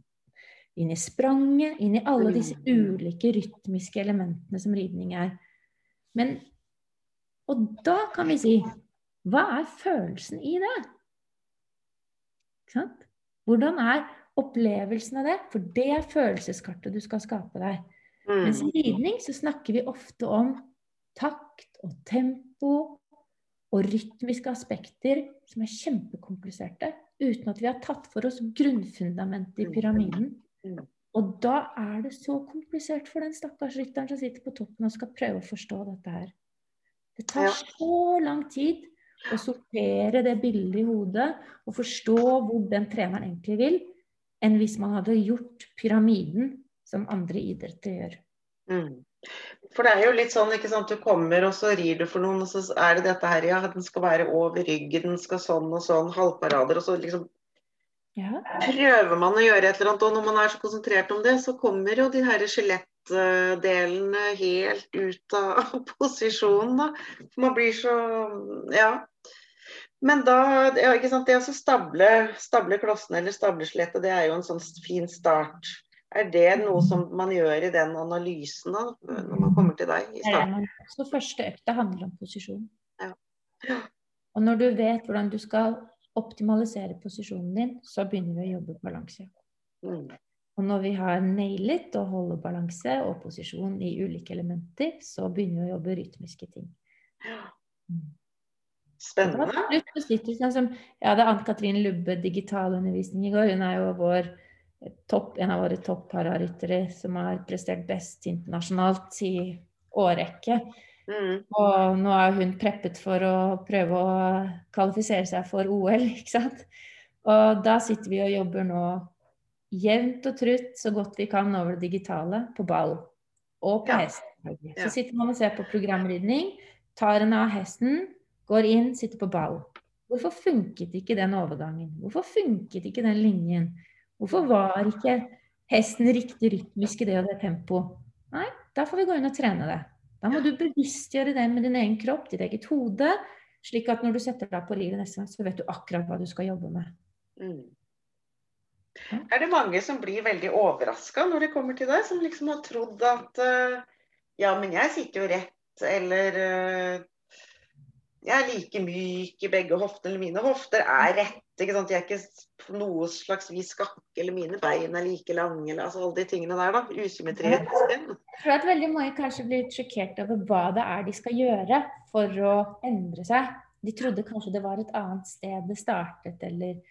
inn i spranget, inn i alle disse ulike rytmiske elementene som ridning er. Men, og da kan vi si hva er følelsen i det? Ikke sant? Hvordan er opplevelsen av det? For det er følelseskartet du skal skape deg. Mm. Mens i ridning så snakker vi ofte om takt og tempo og rytmiske aspekter som er kjempekompliserte, uten at vi har tatt for oss grunnfundamentet i pyramiden. Mm. Og da er det så komplisert for den stakkars rytteren som sitter på toppen og skal prøve å forstå dette her. Det tar så lang tid å sortere det bildet i hodet og forstå hvor den treneren egentlig vil, enn hvis man hadde gjort pyramiden som andre idretter gjør. Mm. For det er jo litt sånn, ikke sant, du kommer og så rir du for noen, og så er det dette her, ja, den skal være over ryggen, den skal sånn og sånn, halvparader, og så liksom ja. prøver man å gjøre et eller annet, og når man er så konsentrert om det, så kommer jo de her skjelettdelene helt ut av posisjonen, da. Man blir så Ja. Men da, ja, ikke sant, det å stable, stable klossene eller stable skjelettet, det er jo en sånn fin start. Er det noe som man gjør i den analysen da, når man kommer til deg? i starten? Så første økta handler om posisjon. Ja. Og når du vet hvordan du skal optimalisere posisjonen din, så begynner vi å jobbe balanse. Mm. Og når vi har nailet å holde balanse og posisjon i ulike elementer, så begynner vi å jobbe rytmiske ting. Mm. Spennende. Sånn jeg hadde Ann-Katrin Lubbe digitalundervisning i går. Hun er jo vår topp, en av våre topp-pararyttere som har prestert best internasjonalt i årrekke. Mm. Og nå er hun preppet for å prøve å kvalifisere seg for OL, ikke sant. Og da sitter vi og jobber nå jevnt og trutt så godt vi kan over det digitale på ball og på ja. hest. Så sitter man og ser på programridning, tar en av hesten, Går inn, sitter på ball. Hvorfor funket ikke den overgangen? Hvorfor funket ikke den linjen? Hvorfor var ikke hesten riktig rytmisk i det og det tempoet? Nei, da får vi gå inn og trene det. Da må du bevisstgjøre det med din egen kropp, ditt eget hode, slik at når du setter deg på livet neste gang, så vet du akkurat hva du skal jobbe med. Mm. Er det mange som blir veldig overraska når de kommer til deg, som liksom har trodd at uh, ja, men jeg sitter jo rett, eller uh, jeg er like myk i begge hoftene. eller Mine hofter er rette. ikke sant? Jeg er ikke på noe slags vis skakke, eller mine bein er like lange. eller altså Alle de tingene der. da, Usymmetri. Jeg tror at veldig mange kanskje blir sjokkert over hva det er de skal gjøre for å endre seg. De trodde kanskje det var et annet sted det startet, eller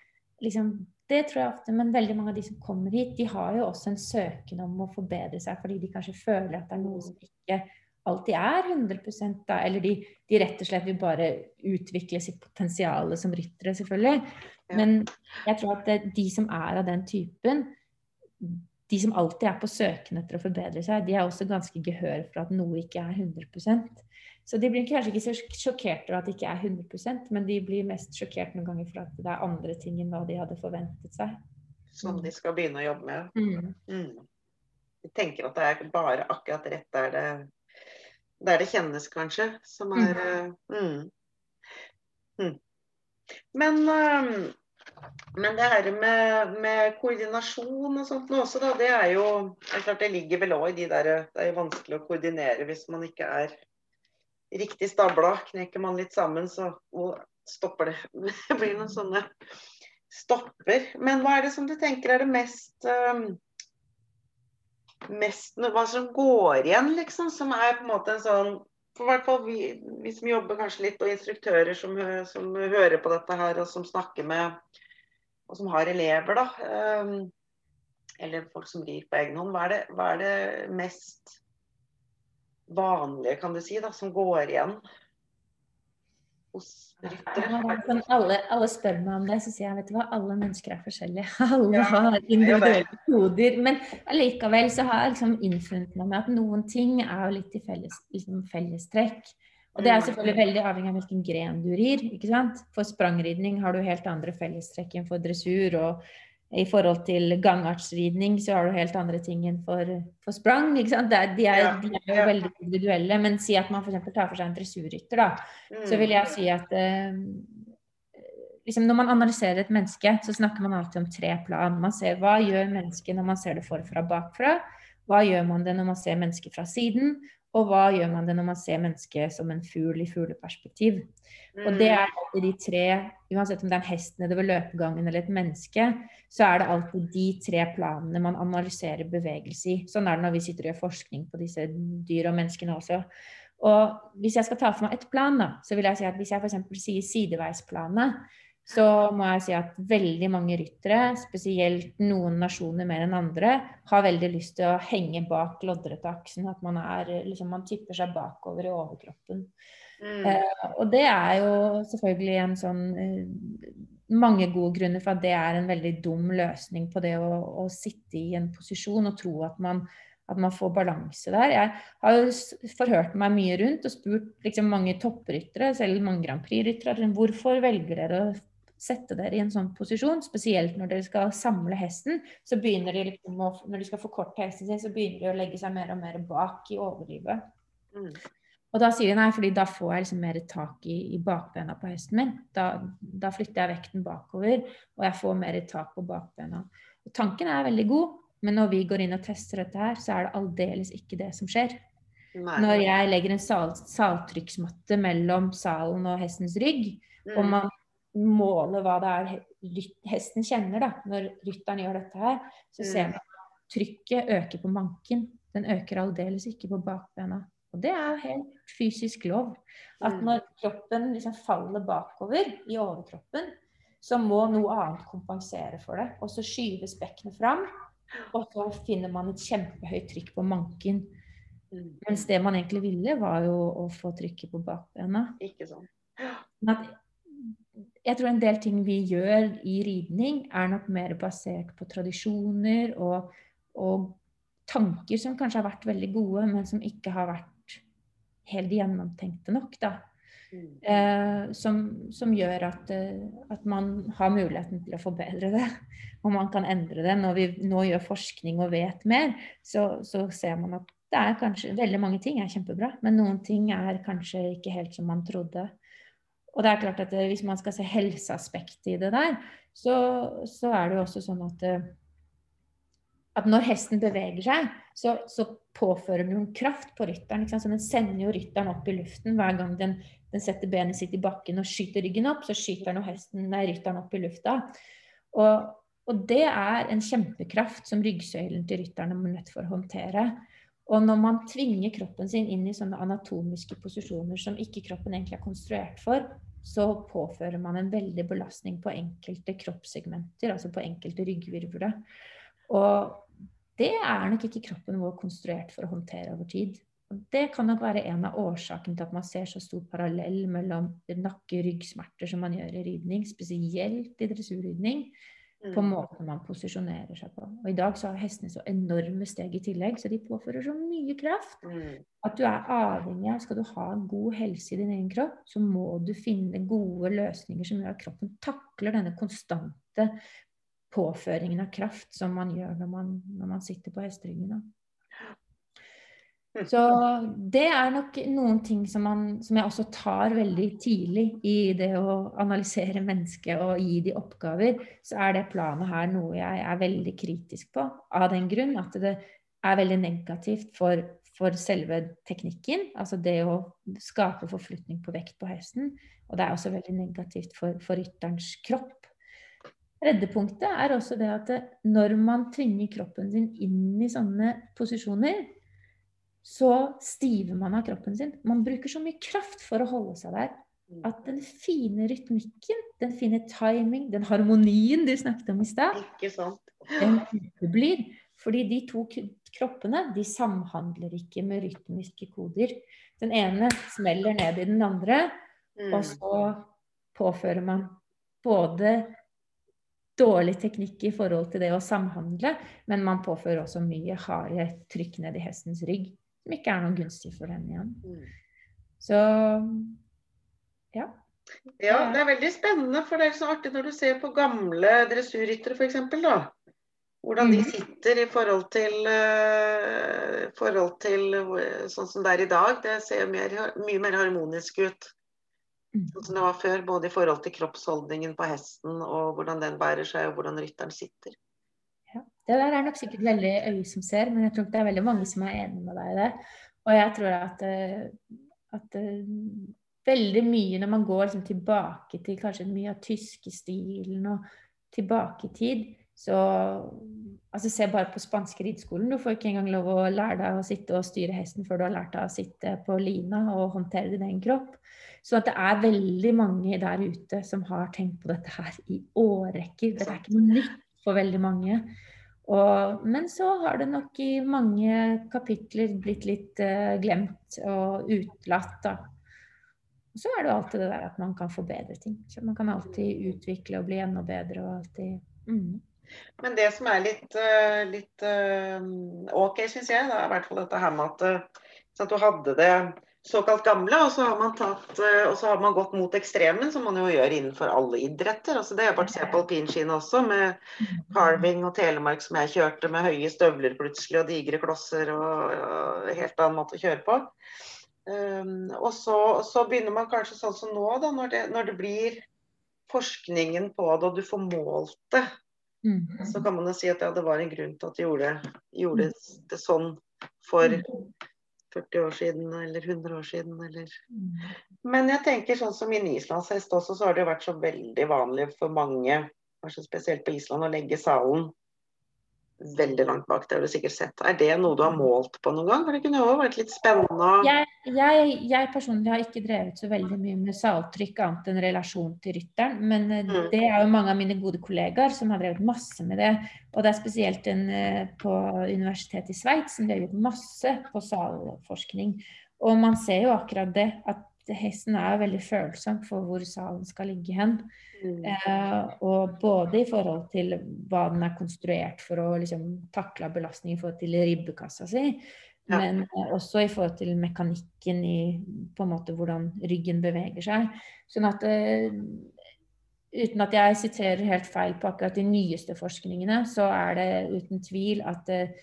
liksom Det tror jeg ofte, men veldig mange av de som kommer hit, de har jo også en søken om å forbedre seg, fordi de kanskje føler at det er noe som ikke alltid er 100 da, eller de, de, rett og slett vil bare utvikle sitt potensial som ryttere, selvfølgelig. Ja. Men jeg tror at det, de som er av den typen, de som alltid er på søken etter å forbedre seg, de er også ganske gehør for at noe ikke er 100% Så de blir kanskje ikke så sjokkert over at det ikke er 100% men de blir mest sjokkert noen ganger for at det er andre ting enn hva de hadde forventet seg. Som de skal begynne å jobbe med. Mm. Mm. De tenker at det er bare akkurat rett der det der det kjennes, kanskje, som er mm. Mm. mm. Men, um, men det her med, med, koordinasjon og sånt nå også, da, det er jo det er klart det ligger vel òg i de der Det er vanskelig å koordinere hvis man ikke er riktig stabla. Knekker man litt sammen, så stopper det. Det blir noen sånne stopper. Men hva er det som du tenker er det mest um, mest hva som går igjen, liksom. Som er på en måte en sånn For hvert fall vi, vi som jobber kanskje litt, og instruktører som, som, hører på dette her, og som snakker med Og som har elever, da. Um, eller folk som rir på egen hånd. Hva er det, hva er det mest vanlige, kan du si, da, som går igjen hos ryttere? Alle, alle, spør meg om det, så sier jeg vet du hva, alle mennesker er forskjellige. Alle har individuelle koder. Men allikevel så har jeg liksom innfunnet meg med at noen ting er jo litt i felles, liksom fellestrekk. Og det er selvfølgelig veldig avhengig av hvilken gren du rir. ikke sant? For sprangridning har du helt andre fellestrekk enn for dressur. og i forhold til gangartsridning så har du helt andre ting enn for, for sprang. ikke sant? De, er, de, er, jo veldig individuelle. Men si at man f.eks. tar for seg en dressurrytter, da. Så vil jeg si at eh, liksom når man analyserer et menneske, så snakker man alltid om tre plan. Man ser hva gjør mennesket når man ser det forfra bakfra. Hva gjør man det når man ser mennesket fra siden? Og hva gjør man det når man ser mennesket som en fugl i fugleperspektiv? Og det er alltid de tre, uansett om det er en hest nedover løpegangen eller et menneske, så er det alltid de tre planene man analyserer bevegelse i. Sånn er det når vi sitter og gjør forskning på disse dyr og menneskene også. Og hvis jeg skal ta for meg et plan, da, så vil jeg si at hvis jeg f.eks. sier sideveisplanet, så må jeg si at veldig mange ryttere, spesielt noen nasjoner mer enn andre, har veldig lyst til å henge bak loddretaksen. At man, er, liksom, man tipper seg bakover i overkroppen. Mm. Eh, og det er jo selvfølgelig en sånn eh, Mange gode grunner for at det er en veldig dum løsning på det å, å sitte i en posisjon og tro at man, at man får balanse der. Jeg har jo forhørt meg mye rundt og spurt liksom, mange toppryttere, selv mange Grand Prix-ryttere, hvorfor velger dere å sette dere i en sånn posisjon, spesielt når dere skal samle hesten, så begynner de liksom å, når de skal forkorte hesten sin, så begynner de å legge seg mer og mer bak i overlivet. Mm. Og da sier de nei, fordi da får jeg liksom mer tak i, i bakbena på hesten min. Da, da, flytter jeg vekten bakover, og jeg får mer tak på bakbena. Og tanken er veldig god, men når vi går inn og tester dette her, så er det aldeles ikke det som skjer. Nei. Når jeg legger en sal, saltrykksmatte mellom salen og hestens rygg, mm. og man måle hva det er hesten kjenner da, når rytteren gjør dette her, så ser mm. man at trykket øker på manken. Den øker aldeles ikke på bakbena. Og det er helt fysisk lov. At mm. når kroppen liksom faller bakover i overkroppen, så må noe annet kompensere for det. Og så skyves bekkenet fram, og så finner man et kjempehøyt trykk på manken. Mm. Mens det man egentlig ville, var jo å få trykket på bakbena. Ikke sånn. Men at jeg tror en del ting vi gjør i ridning, er nok mer basert på tradisjoner og, og, tanker som kanskje har vært veldig gode, men som ikke har vært helt gjennomtenkte nok. da. Mm. Eh, som, som, gjør at, eh, at, man har muligheten til å forbedre det. Og man kan endre det. Når vi nå gjør forskning og vet mer, så, så ser man at det er kanskje veldig mange ting er kjempebra, men noen ting er kanskje ikke helt som man trodde. Og det er klart at Hvis man skal se helseaspektet i det der, så, så, er det jo også sånn at, eh, at når hesten beveger seg, så, så påfører den jo en kraft på rytteren. Så den sender jo rytteren opp i luften hver gang den, den, setter benet sitt i bakken og skyter ryggen opp. Så skyter den hesten, nei, rytteren opp i lufta. Og, og det er en kjempekraft som ryggsøylen til rytteren er nødt for å håndtere. Og når man tvinger kroppen sin inn i sånne anatomiske posisjoner som ikke kroppen egentlig er konstruert for, så påfører man en veldig belastning på enkelte kroppssegmenter, altså på enkelte ryggvirvler. Og det er nok ikke kroppen vår konstruert for å håndtere over tid. Og det kan nok være en av årsakene til at man ser så stor parallell mellom nakke-ryggsmerter som man gjør i ridning, spesielt i dressurridning, på mm. måten man posisjonerer seg på. Og I dag så har hestene så enorme steg i tillegg, så de påfører så mye kraft mm. at du er avhengig av Skal du ha god helse i din egen kropp, så må du finne gode løsninger som gjør at kroppen takler denne konstante påføringen av kraft som man gjør når man, når man sitter på hesteryggen. Så det er nok noen ting som, man, som, jeg også tar veldig tidlig i det å analysere mennesket og gi de oppgaver. Så er det planet her noe jeg er veldig kritisk på, av den grunn at det er veldig negativt for, for selve teknikken. Altså det å skape forflytning på vekt på hesten. Og det er også veldig negativt for, for rytterens kropp. Reddepunktet er også det at når man tvinger kroppen sin inn i sånne posisjoner, så stiver man av kroppen sin. Man bruker så mye kraft for å holde seg der mm. at den fine rytmikken, den fine timing, den harmonien du snakket om i stad, den uteblir. Fordi de to kroppene de samhandler ikke med rytmiske koder. Den ene smeller ned i den andre, mm. og så påfører man både dårlig teknikk i forhold til det å samhandle, men man påfører også mye harde trykk ned i hestens rygg som ikke er noe gunstig for henne igjen. Mm. Så ja. Ja, det er veldig spennende, for det er så artig når du ser på gamle dressurryttere f.eks. da. Hvordan de mm. sitter i forhold til, uh, forhold til uh, sånn som det er i dag. Det ser mer, mye mer harmonisk ut. Mm. Sånn som det var før, både i forhold til kroppsholdningen på hesten og hvordan den bærer seg, og hvordan rytteren sitter. Det der er nok sikkert veldig øye som ser, men jeg tror det er veldig mange som er enig med deg i det. Og jeg tror at, at veldig mye når man går liksom tilbake til kanskje mye av tyskestilen og tilbake i tid, så altså Se bare på spanske rideskolen. Du får ikke engang lov å lære deg å sitte og styre hesten før du har lært deg å sitte på lina og håndtere din egen kropp. Så at det er veldig mange der ute som har tenkt på dette her i årrekker. Dette er ikke noe nytt for veldig mange. Og, men så har det nok i mange kapitler blitt litt uh, glemt og utelatt. Så er det jo alltid det der at man kan forbedre ting. Så man kan alltid utvikle og bli enda bedre og alltid mm. Men det som er litt, uh, litt uh, OK, syns jeg, da, er i hvert fall dette her med at, at, du hadde det såkalt gamle, og så, har man tatt, og så har man gått mot ekstremen, som man jo gjør innenfor alle idretter. Altså, det bare å se på alpinskiene også, med carving og Telemark som jeg kjørte, med høye støvler plutselig og digre klosser og, og helt annen måte å kjøre på. Um, og så, så, begynner man kanskje sånn som nå, da, når det, når det blir forskningen på det, og du får målt det. Mm. Så kan man jo si at ja, det var en grunn til at de gjorde, gjorde det sånn for 40 mm. år siden eller 100 år siden. Eller. Mm. Men jeg tenker sånn som i en islandshest også, så har det jo vært så veldig vanlig for mange, kanskje spesielt på Island, å legge salen veldig langt bak. Det har du sikkert sett. Er det noe du har målt på noen gang? For det kunne jo vært litt spennende. Jeg, jeg, jeg, personlig har ikke drevet så veldig mye med saltrykk annet enn relasjon til rytteren. Men eh, mm. det er jo mange av mine gode kollegaer som har drevet masse med det. Og det er spesielt en eh, på universitetet i Sveits som gjort masse på salforskning. Og man ser jo akkurat det, at hesten er veldig følsom for hvor salen skal ligge hen. Mm. Eh, og både i forhold til hva den er konstruert for å liksom, takle belastning i forhold til ribbekassa si, ja. men eh, også i forhold til mekanikken i på en måte hvordan ryggen beveger seg. Sånn at eh, uten at jeg siterer helt feil på akkurat de nyeste forskningene, så er det uten tvil at, eh,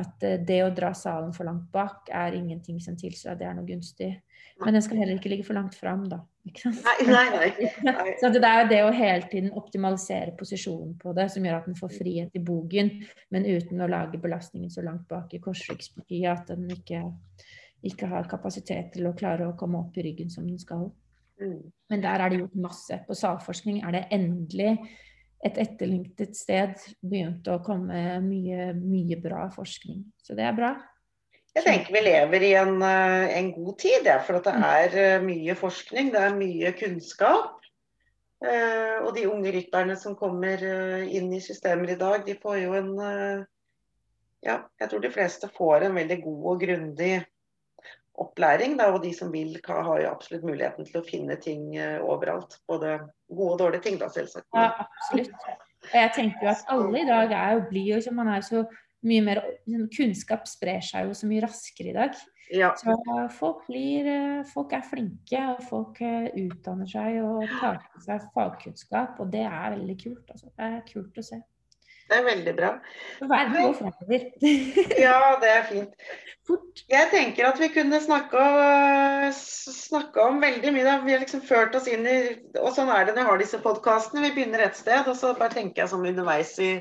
at eh, det å dra salen for langt bak er ingenting som tilsier at det er noe gunstig. Men den skal heller ikke ligge for langt fram, da. Nei, nei, nei. nei. Så det er det å hele tiden optimalisere posisjonen på det, som gjør at den får frihet i bogen, men uten å lage belastningen så langt bak i korsryggspartiet at den ikke, ikke, har kapasitet til å klare å komme opp i ryggen som den skal. Mm. Men der er det gjort masse. På salforskning er det endelig et etterlengtet sted begynt å komme mye, mye bra forskning. Så det er bra. Jeg tenker vi lever i en, eh, en god tid, ja, for det mm. er eh, mye forskning, det er mye kunnskap. Eh, og de unge rytterne som kommer inn i systemer i dag, de får jo en Ja, jeg tror de fleste får en veldig god og grundig opplæring. Da, og de som vil, har jo absolutt muligheten til å finne ting overalt. Både gode og dårlige ting, da, selvsagt. Ja, absolutt. Og jeg tenker jo at alle i dag er jo blide, og man er så mye mer liksom, Kunnskap sprer seg jo så mye raskere i dag. Ja. Så folk, blir, eh, folk er flinke, og folk eh, utdanner seg og tar til seg fagkunnskap. Og det er veldig kult. Altså. Det er kult å se. Det er veldig bra. Verden går fremover. ja, det er fint. Fort. Jeg tenker at vi kunne snakke, snakke om veldig mye. Vi har liksom ført oss inn i Og sånn er det når jeg har disse podkastene. Vi begynner et sted, og så bare tenker jeg sånn underveis i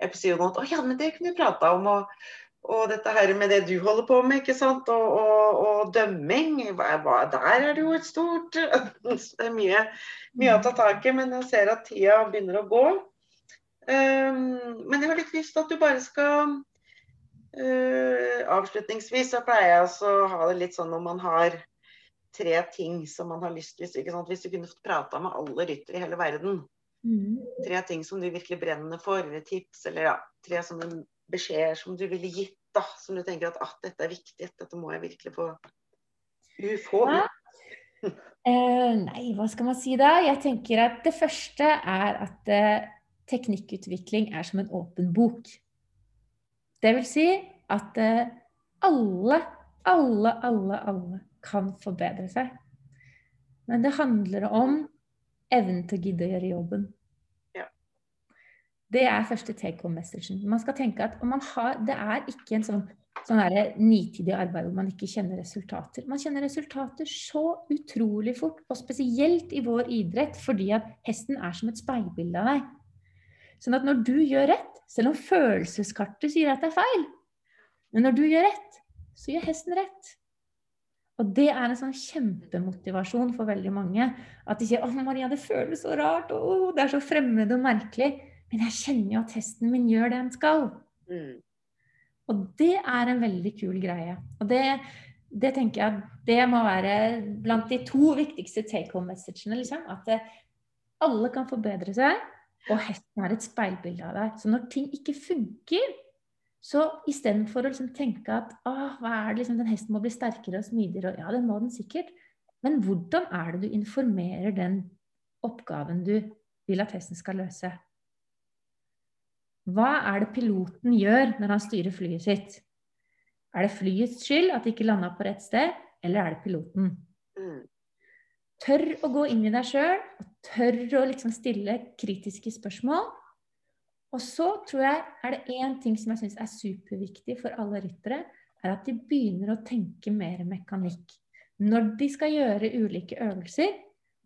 episoden at å ja, men det kunne vi prata om. Og, og, dette her med det du holder på med, ikke sant. Og, og, og dømming. Hva, der er det jo et stort Det er mye, mye å ta tak i. Men jeg ser at tida begynner å gå. Um, men jeg har litt lyst til at du bare skal uh, Avslutningsvis så pleier jeg å ha det litt sånn når man har tre ting som man har lyst til Hvis du kunne fått prata med alle ryttere i hele verden, Mm. Tre ting som du virkelig brenner for, eller tips, eller ja, tre sånne beskjeder som du ville gitt, da, som du tenker at ah, dette er viktig, dette må jeg virkelig få, få ja. eh, nei, hva skal man si da? Jeg tenker at det første er at uh, teknikkutvikling er som en åpen bok. Det vil si at uh, alle, alle, alle, alle kan forbedre seg. Men det handler om evnen til å gidde å gjøre jobben. Ja. Det er første take home-messagen. Man skal tenke at har, Det er ikke en sånn, sånn nitidig arbeid hvor man ikke kjenner resultater. Man kjenner resultater så utrolig fort, og spesielt i vår idrett, fordi at hesten er som et speilbilde av deg. Sånn at når du gjør rett, selv om følelseskartet sier at det er feil, men når du gjør rett, så gjør hesten rett. Og det er en sånn kjempemotivasjon for veldig mange. At de sier 'Å, Maria, det føles så rart. Å, det er så fremmed og merkelig.' Men jeg kjenner jo at hesten min gjør det den skal. Mm. Og det er en veldig kul greie. Og det, det, tenker jeg det må være blant de to viktigste take home-messagene. Liksom. At eh, alle kan forbedre seg, og hesten er et speilbilde av deg. Så når ting ikke funker, så istedenfor å liksom tenke at hva er det liksom, den hesten må bli sterkere og smidigere, og ja, det må den sikkert, men hvordan er det du informerer den oppgaven du vil at hesten skal løse? Hva er det piloten gjør når han styrer flyet sitt? Er det flyets skyld at det ikke landa på rett sted, eller er det piloten? Tør å gå inn i deg sjøl, og tør å liksom stille kritiske spørsmål. Og så tror jeg er det én ting som jeg syns er superviktig for alle ryttere, er at de begynner å tenke mer mekanikk. Når de skal gjøre ulike øvelser,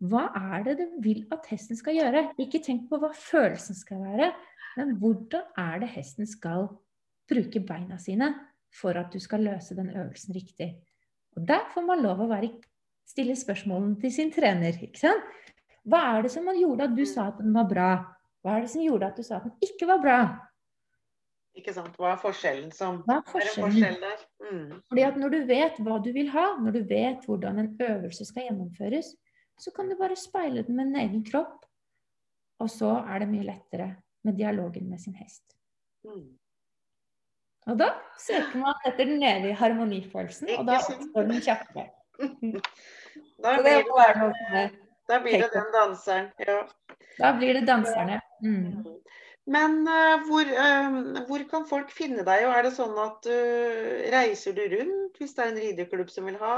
hva er det du vil at hesten skal gjøre? Ikke tenk på hva følelsen skal være, men hvordan er det hesten skal bruke beina sine for at du skal løse den øvelsen riktig. Og Der får man lov å være, stille spørsmålene til sin trener. ikke sant? Hva er det som gjorde at du sa at den var bra? Hva er det som gjorde at du sa at den ikke var bra? Ikke sant? Hva er forskjellen som Hva er forskjellen? forskjell der? Mm. Fordi at når du vet hva du vil ha, når du vet hvordan en øvelse skal gjennomføres, så kan du bare speile den med en egen kropp. Og så er det mye lettere med dialogen med sin hest. Mm. Og da søker man etter den evige harmonifølelsen, og da oppstår den kjappere. da blir det, da blir det den danseren, ja. Da blir det danserne. Mm. Men uh, hvor, uh, hvor, kan folk finne deg? Og er det sånn at uh, reiser du rundt hvis det er en rideklubb som vil ha,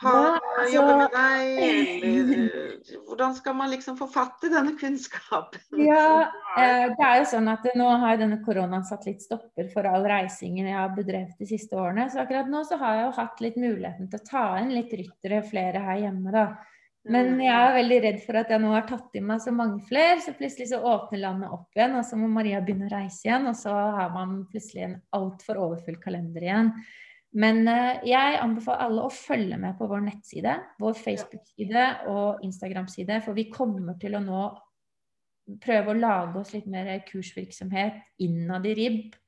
ha ja, altså, jobbe med deg? Eller hvordan skal man liksom få fatt i denne kunnskapen? Ja, det er jo sånn at nå har denne koronaen satt litt stopper for all reisingen jeg har bedrevet de siste årene. Så akkurat nå så har jeg jo hatt litt muligheten til å ta inn litt ryttere, flere her hjemme, da. Men jeg er veldig redd for at jeg nå har tatt i meg så mange flere, så plutselig så åpner landet opp igjen, og så må Maria begynne å reise igjen, og så har man plutselig en altfor overfull kalender igjen. Men uh, jeg anbefaler alle å følge med på vår nettside, vår Facebook-side og Instagram-side, for vi kommer til å nå prøve å lage oss litt mer kursvirksomhet innad i RIB.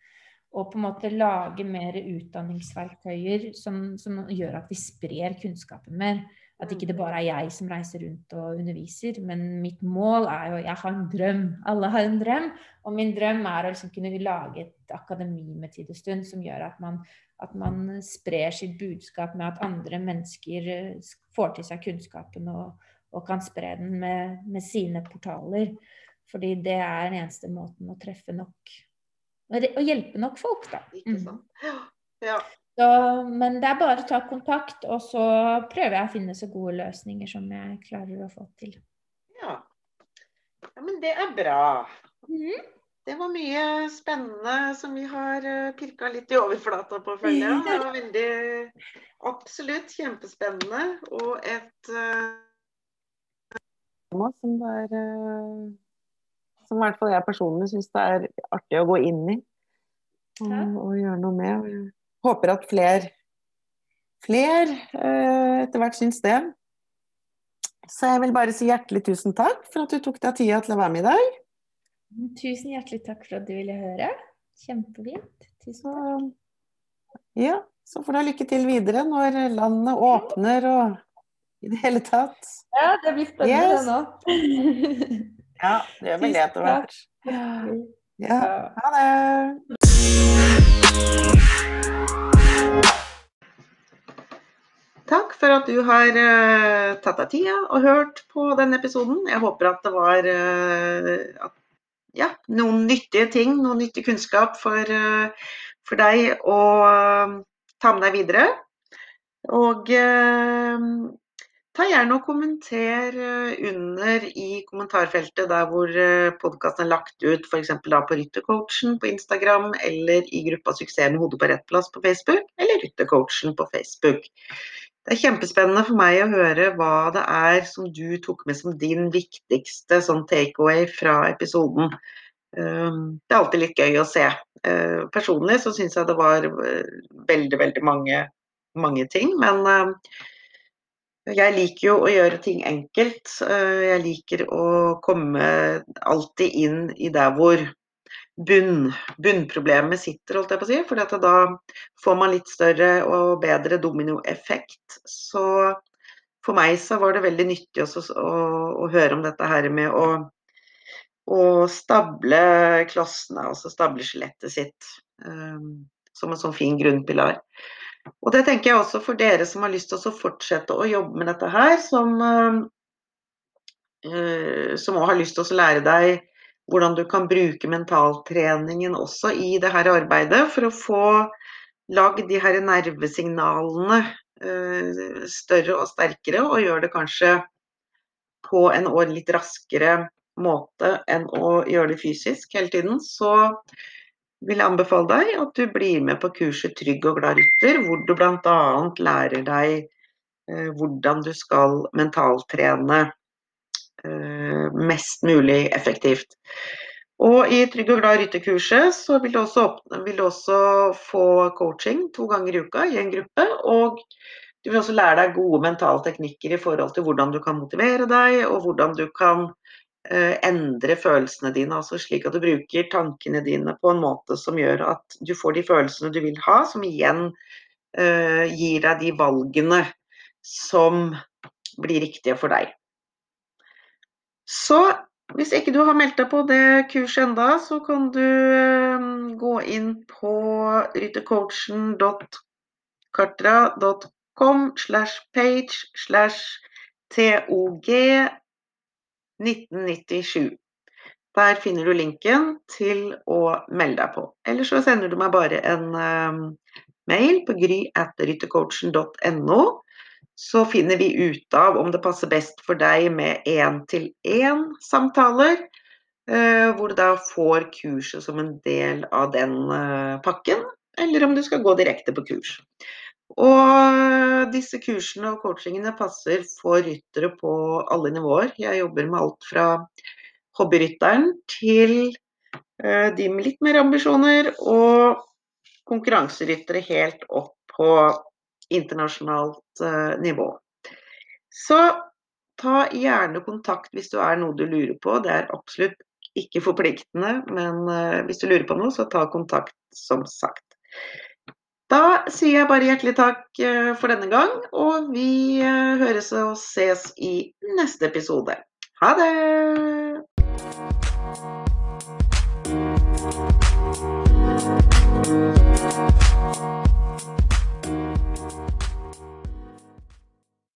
Og på en måte lage mer utdanningsverktøyer som, som gjør at vi sprer kunnskapen mer. At ikke det bare er jeg som reiser rundt og underviser. Men mitt mål er jo Jeg har en drøm. Alle har en drøm. Og min drøm er å liksom kunne lage et akademi med tid og stund som gjør at man, at man sprer sitt budskap med at andre mennesker eh, får til seg kunnskapen og, og kan spre den med, med, sine portaler. Fordi det er den eneste måten å treffe nok Å hjelpe nok folk, da. Ikke mm. sant. Ja. Så, men det er bare å ta kontakt, og så prøver jeg å finne så gode løsninger som jeg klarer å få til. Ja, ja men det er bra. Mm. Det var mye spennende som vi har eh, pirka litt i overflata på, føler jeg. Det var veldig Absolutt kjempespennende. Og et uh, som det er uh, Som i hvert fall jeg personlig syns det er artig å gå inn i og, og gjøre noe med håper at flere fler, uh, etter hvert syns det. Så jeg vil bare si hjertelig tusen takk for at du tok deg tida til å være med i dag. Tusen hjertelig takk for at du ville høre. Kjempefint. Tusen takk. Ja, så får du ha lykke til videre når landet åpner og i det hele tatt. Ja, det blir spennende yes. nå. ja, det gjør vel det etter hvert. Ja. Ha det. Takk for at du har uh, tatt deg tida og hørt på denne episoden. Jeg håper at det var uh, at, ja, noen nyttige ting, noen nyttig kunnskap for, uh, for deg å ta med deg videre. Og ta gjerne og kommenter under i kommentarfeltet der hvor podkasten er lagt ut, f.eks. på Ryttercoachen på Instagram, eller i gruppa Suksess med hodet på rett plass på Facebook, eller Ryttercoachen på Facebook. Det er kjempespennende for meg å høre hva det er som du tok med som din viktigste sånn takeaway fra episoden. Ehm, det er alltid litt gøy å se. Ehm, personlig så syns jeg det var eh, veldig, veldig mange mange ting. Men jeg liker jo å gjøre ting enkelt. Jeg liker å komme alltid inn i der hvor bunn, bunnproblemet sitter, holdt jeg på å si. For da får man litt større og bedre dominoeffekt. Så for meg så var det veldig nyttig også å, å høre om dette her med å, å stable klossene, altså stable skjelettet sitt. Um, som en sånn fin grunnpilar. Og det tenker jeg også for dere som har lyst til å fortsette å jobbe med dette her, som, uh, som også har lyst til å lære deg hvordan du kan bruke mentaltreningen også i det her arbeidet for å få lagd de her nervesignalene uh, større og sterkere, og gjøre det kanskje på en år litt raskere måte enn å gjøre det fysisk hele tiden, så vil jeg anbefale deg at du blir med på kurset Trygg og glad rytter, hvor du bl.a. lærer deg eh, hvordan du skal mentaltrene eh, mest mulig effektivt. Og i Trygg og glad rytterkurset så vil du, også, vil du også få coaching to ganger i uka i en gruppe. Og du vil også lære deg gode mentale teknikker i forhold til hvordan du kan motivere deg, og hvordan du kan Eh, endre følelsene dine, altså slik at du bruker tankene dine på en måte som gjør at du får de følelsene du vil ha, som igjen eh, gir deg de valgene som blir riktige for deg. Så hvis ikke du har meldt deg på det kurset enda, så kan du uh, gå inn på ryttercoachen.kartra.com slash page slash tog 1997. Der finner du linken til å melde deg på. Eller så sender du meg bare en uh, mail på gry at gry.ryttercoachen.no. Så finner vi ut av om det passer best for deg med én-til-én-samtaler. Uh, hvor du da får kurset som en del av den uh, pakken, eller om du skal gå direkte på kurs. Og disse kursene og coachingene passer for ryttere på alle nivåer. Jeg jobber med alt fra hobbyrytteren til eh, de med litt mer ambisjoner, og konkurranseryttere helt opp på internasjonalt eh, nivå. Så ta gjerne kontakt hvis du er noe du lurer på. Det er absolutt ikke forpliktende, men eh, hvis du lurer på noe, så ta kontakt, som sagt. Da sier jeg bare hjertelig takk eh, for denne gang, og vi høres og ses i neste episode. Ha det!